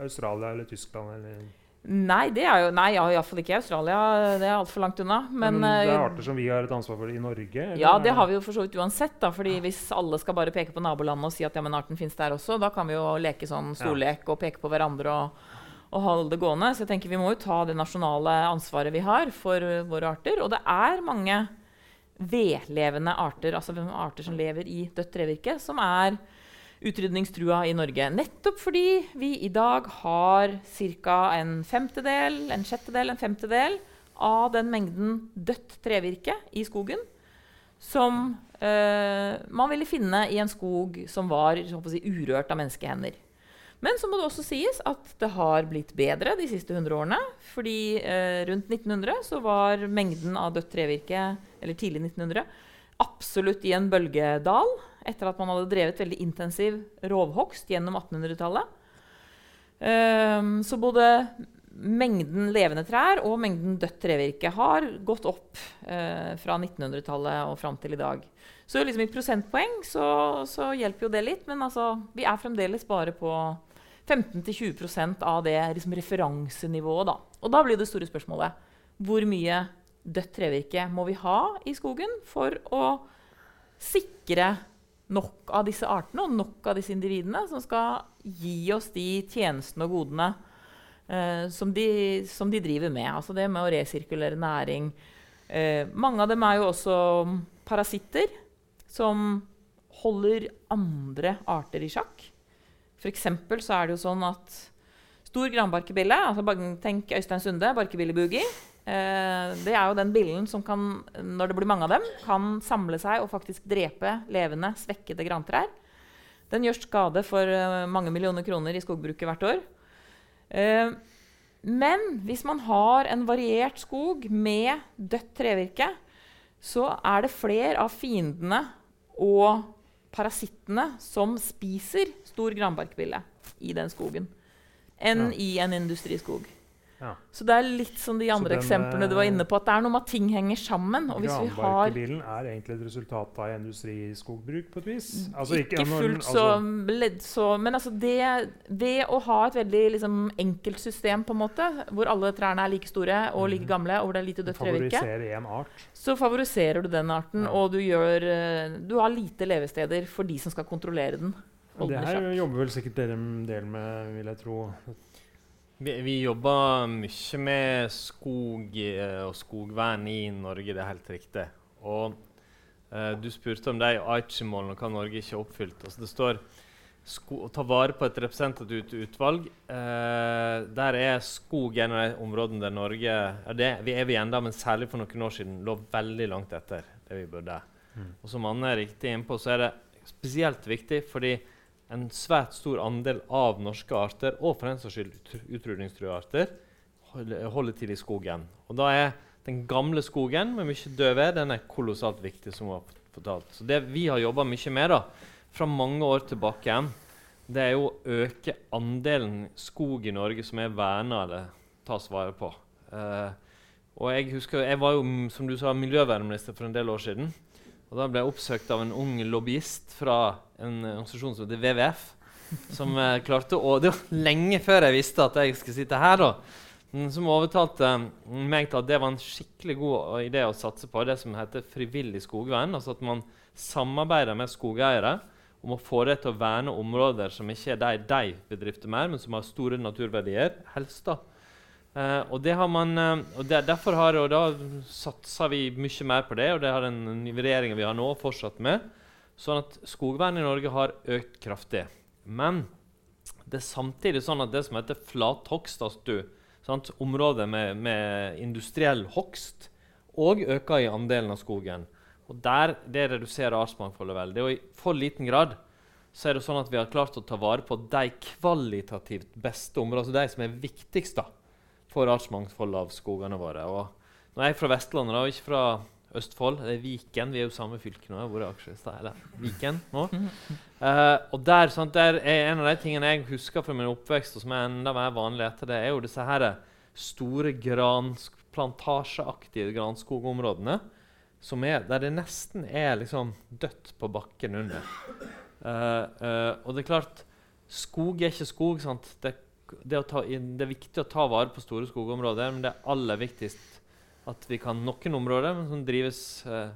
A: Australia eller Tyskland. Eller
C: Nei, det er jo Nei, ja, iallfall ikke i Australia. Det er altfor langt unna. Men,
A: Men, det er
C: eh,
A: arter som vi har et ansvar for i Norge? eller?
C: Ja, det har vi jo for så vidt uansett. da, fordi Hvis alle skal bare peke på nabolandet og si at ja, men arten finnes der også, da kan vi jo leke sånn storlek og peke på hverandre og, og holde det gående. Så jeg tenker vi må jo ta det nasjonale ansvaret vi har for uh, våre arter. Og det er mange vedlevende arter, altså arter som lever i dødt trevirke, som er utrydningstrua i Norge. Nettopp fordi vi i dag har ca. en femtedel, en sjettedel, en femtedel av den mengden dødt trevirke i skogen som eh, man ville finne i en skog som var si, urørt av menneskehender. Men så må det også sies at det har blitt bedre de siste 100 årene. fordi eh, rundt 1900 så var mengden av dødt trevirke eller tidlig 1900, absolutt i en bølgedal etter at man hadde drevet veldig intensiv rovhogst gjennom 1800-tallet. Um, så både mengden levende trær og mengden dødt trevirke har gått opp uh, fra 1900-tallet og fram til i dag. Så liksom i prosentpoeng så, så hjelper jo det litt, men altså, vi er fremdeles bare på 15-20% av det liksom, referansenivået. Da. Og da blir det store spørsmålet hvor mye dødt trevirke må vi ha i skogen for å sikre nok av disse artene og nok av disse individene som skal gi oss de tjenestene og godene eh, som, de, som, de, driver med. Altså det med å resirkulere næring. Eh, mange av dem er jo også parasitter som holder andre arter i sjakk. For så er det jo sånn at stor granbarkebille, altså tenk Øystein Sunde, barkebillebugi, det er jo den billen som kan, når det blir mange av dem, kan samle seg og faktisk drepe levende, svekkede grantrær. Den gjør skade for uh, mange millioner kroner i skogbruket hvert år. Uh, men hvis man har en variert skog med dødt trevirke, så er det flere av fiendene og parasittene som spiser stor granbarkbille i den skogen, enn ja. i en industriskog. Ja. Så det er litt som de andre den, eksemplene du var inne på, at det er noe med at ting henger sammen. Og
A: hvis vi har Granbarkebilen er egentlig et resultat av industriskogbruk på et vis?
C: Altså, ikke, ikke fullt så altså, ledd så Men altså det, det, å ha et veldig liksom, enkelt system, på en måte, hvor alle trærne er like store og like mhm. gamle, og hvor det er lite dødt trevirke, så favoriserer du den arten, ja. og du, gjør, eh, du har lite levesteder for de som skal kontrollere den.
A: Det her jobber vel sikkert dere en del med, vil jeg tro.
B: Vi, vi, jobber mye med skog eh, og skogvern i Norge, det er helt riktig. Og eh, Du spurte om de Aichi-målene og hva Norge ikke har oppfylt. Altså, det står å ta vare på et representativt utvalg. Eh, der er skog en av de områdene der Norge ja, det, Vi er vi enda, men særlig for noen år siden lå veldig langt etter det vi burde. Mm. Og som Anne er riktig innpå, så er det spesielt viktig fordi en svært stor andel av norske arter, og for den saks skyld utrydningstruede arter, holder til i skogen. Og da er den gamle skogen med mye død den er kolossalt viktig. som var fortalt. Så Det vi har jobba mye med da, fra mange år tilbake, det er jo å øke andelen skog i Norge som er verna eller tas vare på. Uh, og Jeg husker, jeg var jo som du sa, miljøvernminister for en del år siden. Og Da ble jeg oppsøkt av en ung lobbyist fra en organisasjon som heter WWF. Som eh, klarte å, Det var lenge før jeg visste at jeg skulle sitte her. da, Som overtalte meg til at det var en skikkelig god idé å satse på det som heter frivillig skogvern. altså At man samarbeider med skogeiere om å få det til å verne områder som ikke er de de bedrifter mer, men som har store naturverdier. helst da, Uh, og, har man, og det, derfor har, og da satser vi mye mer på det, og det har den regjeringen vi har nå, fortsatt med. Sånn at skogvernet i Norge har økt kraftig. Men det er samtidig sånn at det som heter flathogst, altså sant, områder med, med, industriell hogst, òg øker i andelen av skogen. Og der, Det reduserer artsmangfoldet veldig. Og i for liten grad så er det sånn at vi har klart å ta vare på de kvalitativt beste områdene, altså de som er viktigst. da for artsmangfoldet av skogene våre. Og nå er jeg fra Vestlandet, og ikke fra Østfold. Det er Viken. Vi er jo samme fylke nå. Hvor er Akershus? Eller Viken nå. Uh, og der, sant, der, er En av de tingene jeg husker fra min oppvekst, og som er enda mer vanlig etter det, er jo disse her store plantasjeaktige granskogområdene som er, der det nesten er liksom dødt på bakken under. Uh, uh, og det er klart, skog er ikke skog. sant? Det det, ta, det, er viktig å ta vare på store skogområder, men det er aller viktigst at vi kan noen områder som drives eh,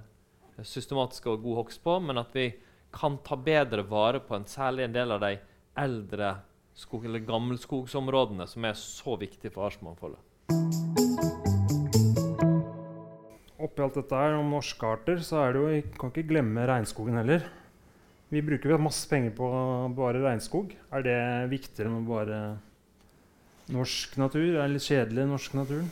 B: systematisk og god hogst på, men at vi kan ta bedre vare på en særlig en del av de eldre skog, eller gammelskogsområdene som er så viktige for artsmangfoldet.
A: Oppi alt dette her om norske arter, så er det jo, kan ikke glemme regnskogen heller. Vi bruker masse penger på å bevare regnskog. Er det viktigere enn å bevare norsk natur? Er det litt kjedelig, norsk natur?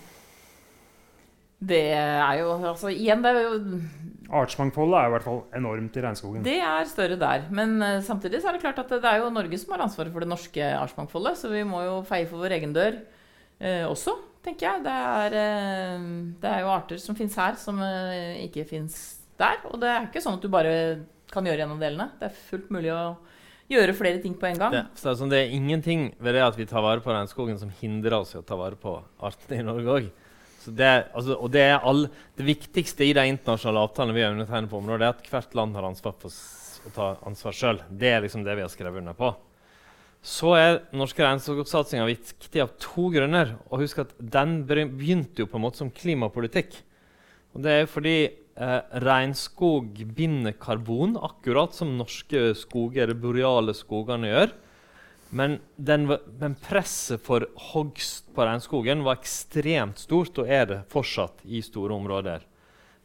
C: Det er jo altså, Igjen, det er jo
A: Artsmangfoldet er i hvert fall enormt i regnskogen.
C: Det er større der. Men uh, samtidig så er det klart at det, er jo Norge som har ansvaret for det norske artsmangfoldet, så vi må jo feie for vår egen dør uh, også, tenker jeg. Det er, uh, det er jo arter som fins her, som ikke fins der. Og det er ikke sånn at du bare kan gjøre gjennom delene. Det er fullt mulig å gjøre flere ting på en gang.
B: Det, så det, er, sånn, det er ingenting ved det at vi tar vare på regnskogen, som hindrer oss i å ta vare på artene i Norge òg. Det, altså, og det, all, det, viktigste i de internasjonale avtalene vi har undertegnet på området, er at hvert land har ansvar for å ta ansvar sjøl. Det er liksom det vi har skrevet under på. Så er norske regnskogsatsinga viktig av to grunner. Og husk at Den begynte jo på en måte som klimapolitikk. Og det er fordi eh, regnskog binder karbon, akkurat som norske skoger, boreale skogene gjør. Men, den, men, presset for hogst på regnskogen var ekstremt stort, og er det fortsatt i store områder.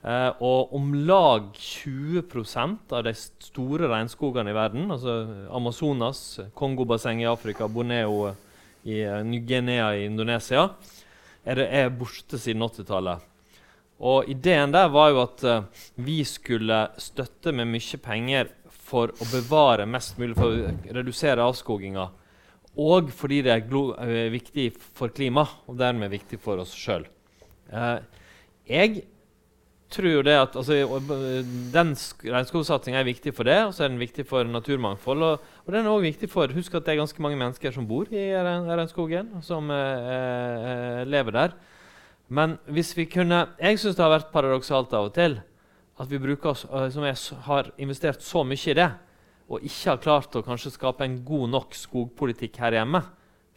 B: Eh, og om lag 20% av de store regnskogene i verden, altså Amazonas, Kongobassenget i Afrika, Boneo i uh, Ny-Guinea i Indonesia, er, det, er borte siden 80-tallet. Og ideen der var jo at uh, vi skulle støtte med mye penger for å bevare mest mulig, for å redusere avskoginga. Og fordi det er uh, viktig for klima, og dermed viktig for oss sjøl. Eh, jeg tror jo det at altså, Den regnskogsatsinga er viktig for det, og så er den viktig for naturmangfold. Og, og den er også viktig for Husk at det er ganske mange mennesker som bor i regnskogen, som eh, lever der. Men hvis vi kunne Jeg syns det har vært paradoksalt av og til at vi bruker, som er, har investert så mye i det, og ikke har klart å kanskje skape en god nok skogpolitikk her hjemme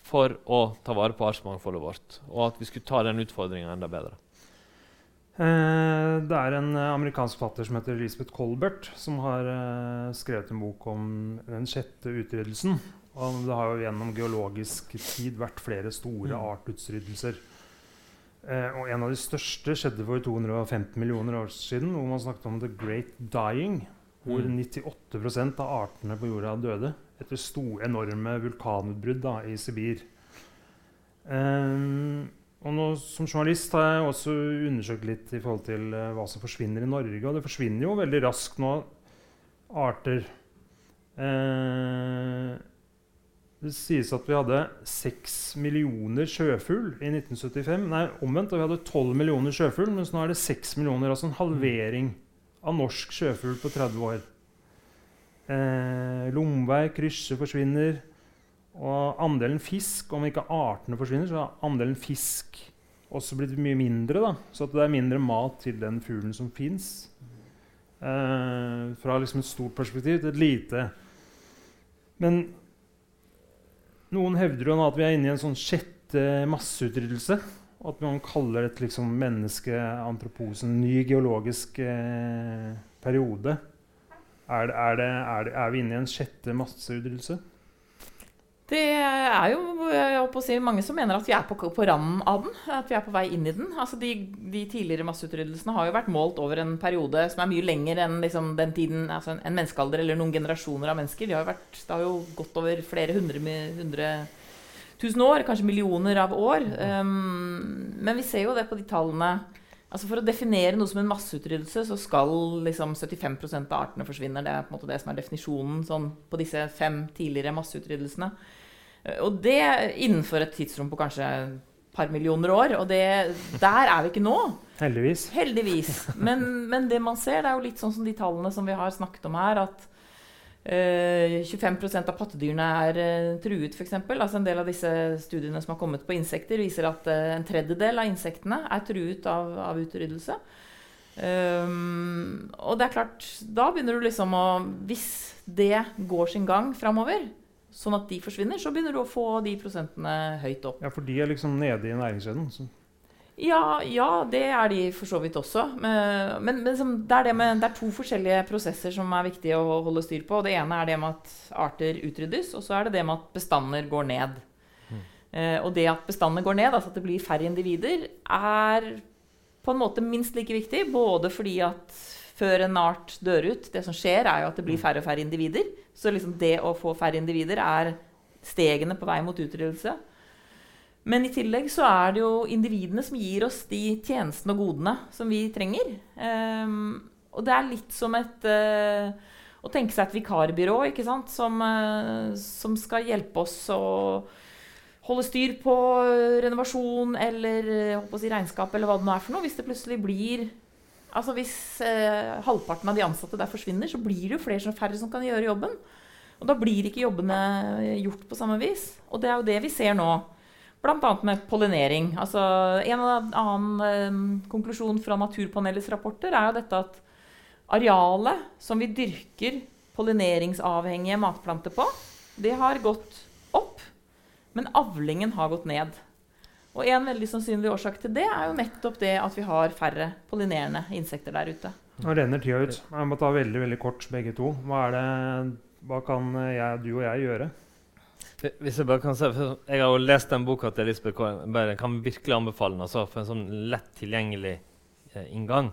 B: for å ta vare på artsmangfoldet vårt, og at vi skulle ta den utfordringa enda bedre.
A: Eh, det er en eh, amerikansk forfatter som heter Elisabeth Colbert, som har eh, skrevet en bok om den sjette utryddelsen. Og det har jo gjennom geologisk tid vært flere store mm. artutsryddelser. Eh, og en av de største skjedde for 250 millioner år siden, hvor man snakket om the great dying hvor 98 mm. av artene på jorda døde etter store, enorme vulkanutbrudd da, i Sibir. Um, og nå, som journalist har jeg også undersøkt litt i forhold til uh, hva som forsvinner i Norge. Og det forsvinner jo veldig raskt nå arter. Uh, det sies at vi hadde 6 millioner sjøfugl i 1975. Nei, omvendt. Vi hadde 12 millioner sjøfugl, mens nå er det 6 millioner. Altså en halvering av norsk sjøfugl på 30 år. Eh, Lomvei, krysje forsvinner. Og andelen fisk, om ikke artene forsvinner, så har andelen fisk også blitt mye mindre. Da. Så det er mindre mat til den fuglen som fins. Eh, fra liksom et stort perspektiv til et lite. Men noen hevder jo nå at vi er inne i en sånn sjette masseutryddelse. At man kaller et liksom menneskeantroposen, ny geologisk eh, periode. Er, er, det, er, det, er, vi inne i en sjette masseutryddelse?
C: Det er jo jeg å si, mange som mener at vi er på, på, randen av den. At vi er på vei inn i den. Altså de, de, tidligere masseutryddelsene har jo vært målt over en periode som er mye lenger enn liksom, den tiden, altså en, en, menneskealder eller noen generasjoner av mennesker. De har vært, det har jo gått over flere hundre, hundre tusen år, kanskje millioner av år. Um, men vi ser jo det på de tallene. Altså For å definere noe som en masseutryddelse, så skal liksom 75% av artene forsvinne. Det er på en måte det som er definisjonen sånn, på disse fem tidligere masseutryddelsene. Eh, og det innenfor et tidsrom på kanskje et par millioner år. Og det, der er vi ikke nå.
A: Heldigvis.
C: Heldigvis. Men, men, det man ser, det er jo litt sånn som de tallene som vi har snakket om her. at 25 eh, av pattedyrene er uh, truet, f.eks. Altså en del av disse studiene som har kommet på insekter, viser at uh, en tredjedel av insektene er truet av, av utryddelse. Um, og det er klart, da begynner du liksom å Hvis det går sin gang framover, sånn at de forsvinner, så begynner du å få de prosentene høyt opp.
A: Ja, for de er liksom nede i næringskjeden.
C: Ja, ja, det er de for så vidt også. Men, men, men som- det, er det, med, det er to forskjellige prosesser som er viktige å holde styr på. Det ene er det med at arter utryddes, og så er det det med at bestander går ned. Eh, og det at bestandene går ned, altså at det blir færre individer, er på en måte minst like viktig. Både fordi at før en art dør ut, det som skjer, er jo at det blir færre og færre individer. Så liksom det å få færre individer er stegene på vei mot utryddelse. Men i tillegg så er det jo individene som gir oss de tjenestene og godene som vi trenger. Um, og det er litt som et uh, Å tenke seg et vikarbyrå ikke sant? Som, uh, som skal hjelpe oss å holde styr på renovasjon eller eh, holdt å si regnskap eller hva det nå er for noe. Hvis det plutselig blir Altså Hvis eh, halvparten av de ansatte der forsvinner, så blir det jo flere som færre som kan gjøre jobben. Og da blir ikke jobbene gjort på samme vis. Og det er jo det vi ser nå. Bl.a. med pollinering. Altså, en annen eh, konklusjon fra Naturpanelets rapporter er jo dette at arealet som vi dyrker pollineringsavhengige matplanter på, det har gått opp, men avlingen har gått ned. Og en veldig sannsynlig årsak til det er jo nettopp det at vi har færre pollinerende insekter der ute.
A: Nå renner tida ut. Jeg må ta veldig veldig kort begge to. Hva, er det, hva kan jeg, du og jeg gjøre?
B: Hvis Jeg bare kan se, for jeg har jo lest den boka til Lisbeth Kåren. Jeg kan virkelig anbefale den altså, for en sånn lett tilgjengelig eh, inngang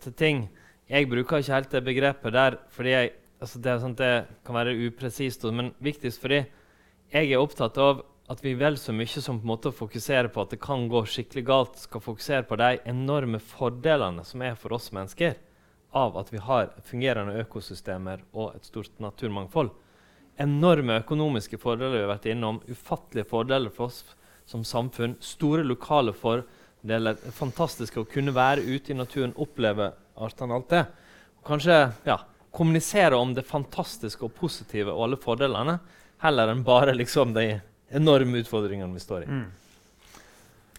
B: til ting. Jeg bruker ikke helt det begrepet der, fordi jeg, altså det, er sånn, det kan være upresist, men viktigst fordi jeg er opptatt av at vi vel så mye som på en måte fokuserer på at det kan gå skikkelig galt, skal fokusere på de enorme fordelene som er for oss mennesker av at vi har fungerende økosystemer og et stort naturmangfold. Enorme økonomiske fordeler vi har vært innom, ufattelige fordeler for oss som samfunn, store lokale fordeler. Fantastisk å kunne være ute i naturen, oppleve artene, alt det. Og kanskje ja, kommunisere om det fantastiske og positive og alle fordelene, heller enn bare liksom de enorme utfordringene vi står i.
A: Mm.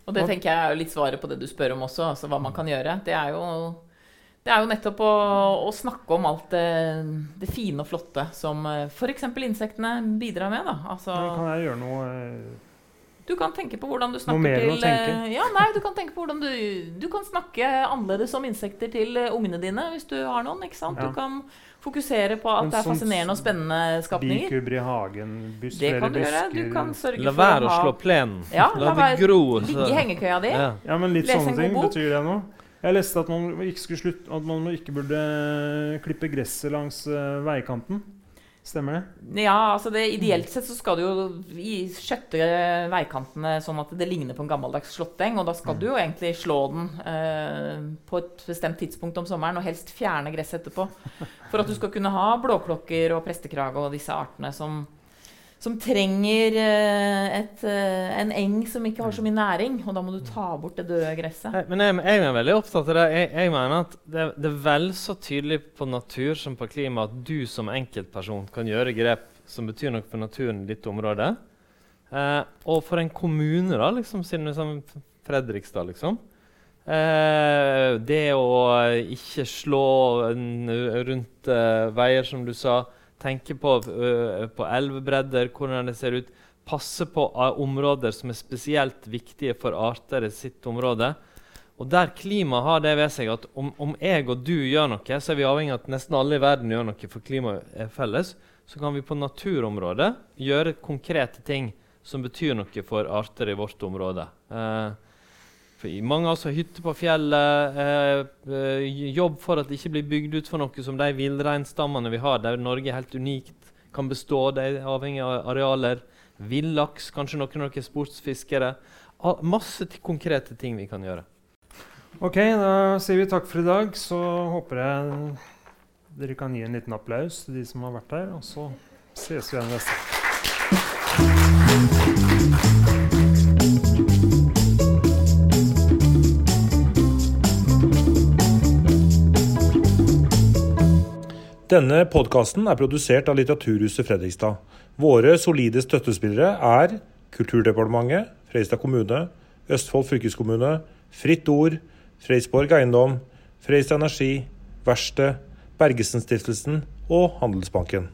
C: Og det tenker jeg er jo litt svaret på det du spør om også, altså hva man kan gjøre. Det er jo, det er jo nettopp å, å snakke om alt det, det, fine og flotte som f.eks. insektene bidrar med. Da. Altså,
A: kan jeg gjøre noe eh,
C: du kan tenke på hvordan du snakker
A: Noe mer enn å
C: til
A: tenke?
C: eh, Ja, nei, du kan tenke på hvordan du Du kan snakke annerledes om insekter til eh, ungene dine hvis du har noen. ikke sant?
A: Ja.
C: Du kan fokusere på at det er
A: sånn
C: fascinerende og spennende skapninger.
A: Bikuber i hagen, bus,
C: Det kan du gjøre. Du kan sørge
B: La
C: for
B: være å
C: å ha
B: slå plenen.
C: Ja,
B: la
C: la
B: det gro.
C: Ligge i hengekøya di.
B: Ja.
A: Ja, men litt
C: Lese
A: sånne ting.
C: bok.
A: Betyr det noe? Jeg leste at man ikke, skulle slutte, at man ikke burde klippe gresset langs uh, veikanten. Stemmer det?
C: Ja, altså det, Ideelt sett så skal du jo skjøtte veikantene sånn at det ligner på en gammeldags slåtteng. Og da skal du jo egentlig slå den eh, på et bestemt tidspunkt om sommeren, og helst fjerne gresset etterpå. For at du skal kunne ha blåklokker og prestekrage og disse artene som, som trenger eh, et, eh, en eng som ikke har så mye næring. Og da må du ta bort det døde gresset.
B: Men jeg, jeg er veldig opptatt av det. Jeg, jeg mener at det, det er vel så tydelig på natur som på klima at du som enkeltperson kan gjøre grep som betyr noe for naturen i ditt område. Eh, og for en kommune, da, liksom, siden liksom Fredrikstad, liksom. Eh, det å ikke slå rundt eh, veier, som du sa. Tenke på, uh, på elvebredder, hvordan det ser ut. Passe på uh, områder som er spesielt viktige for arter i sitt område. Og der klimaet har det ved seg at om, om, jeg og du gjør noe, så er vi avhengig av at nesten alle i verden gjør noe, for klimaet er felles. Så kan vi på naturområdet gjøre konkrete ting som betyr noe for arter i vårt område. I mange altså hytter på fjellet, eh, eh, jobb for at det ikke blir bygd ut for noe som de villreinstammene vi har, der Norge er helt unikt, kan bestå. De avhengig av arealer. Villaks, kanskje noen av dere er sportsfiskere. Ah, masse konkrete ting vi kan gjøre.
A: Ok, da sier vi takk for i dag. Så håper jeg dere kan gi en liten applaus til de som har vært her. Og så ses vi igjen neste.
D: Denne podkasten er produsert av Litteraturhuset Fredrikstad. Våre solide støttespillere er Kulturdepartementet, Fredrikstad kommune, Østfold fylkeskommune, Fritt Ord, Freisborg Eiendom, Fredrikstad Energi, Verksted, Bergesen-stiftelsen og Handelsbanken.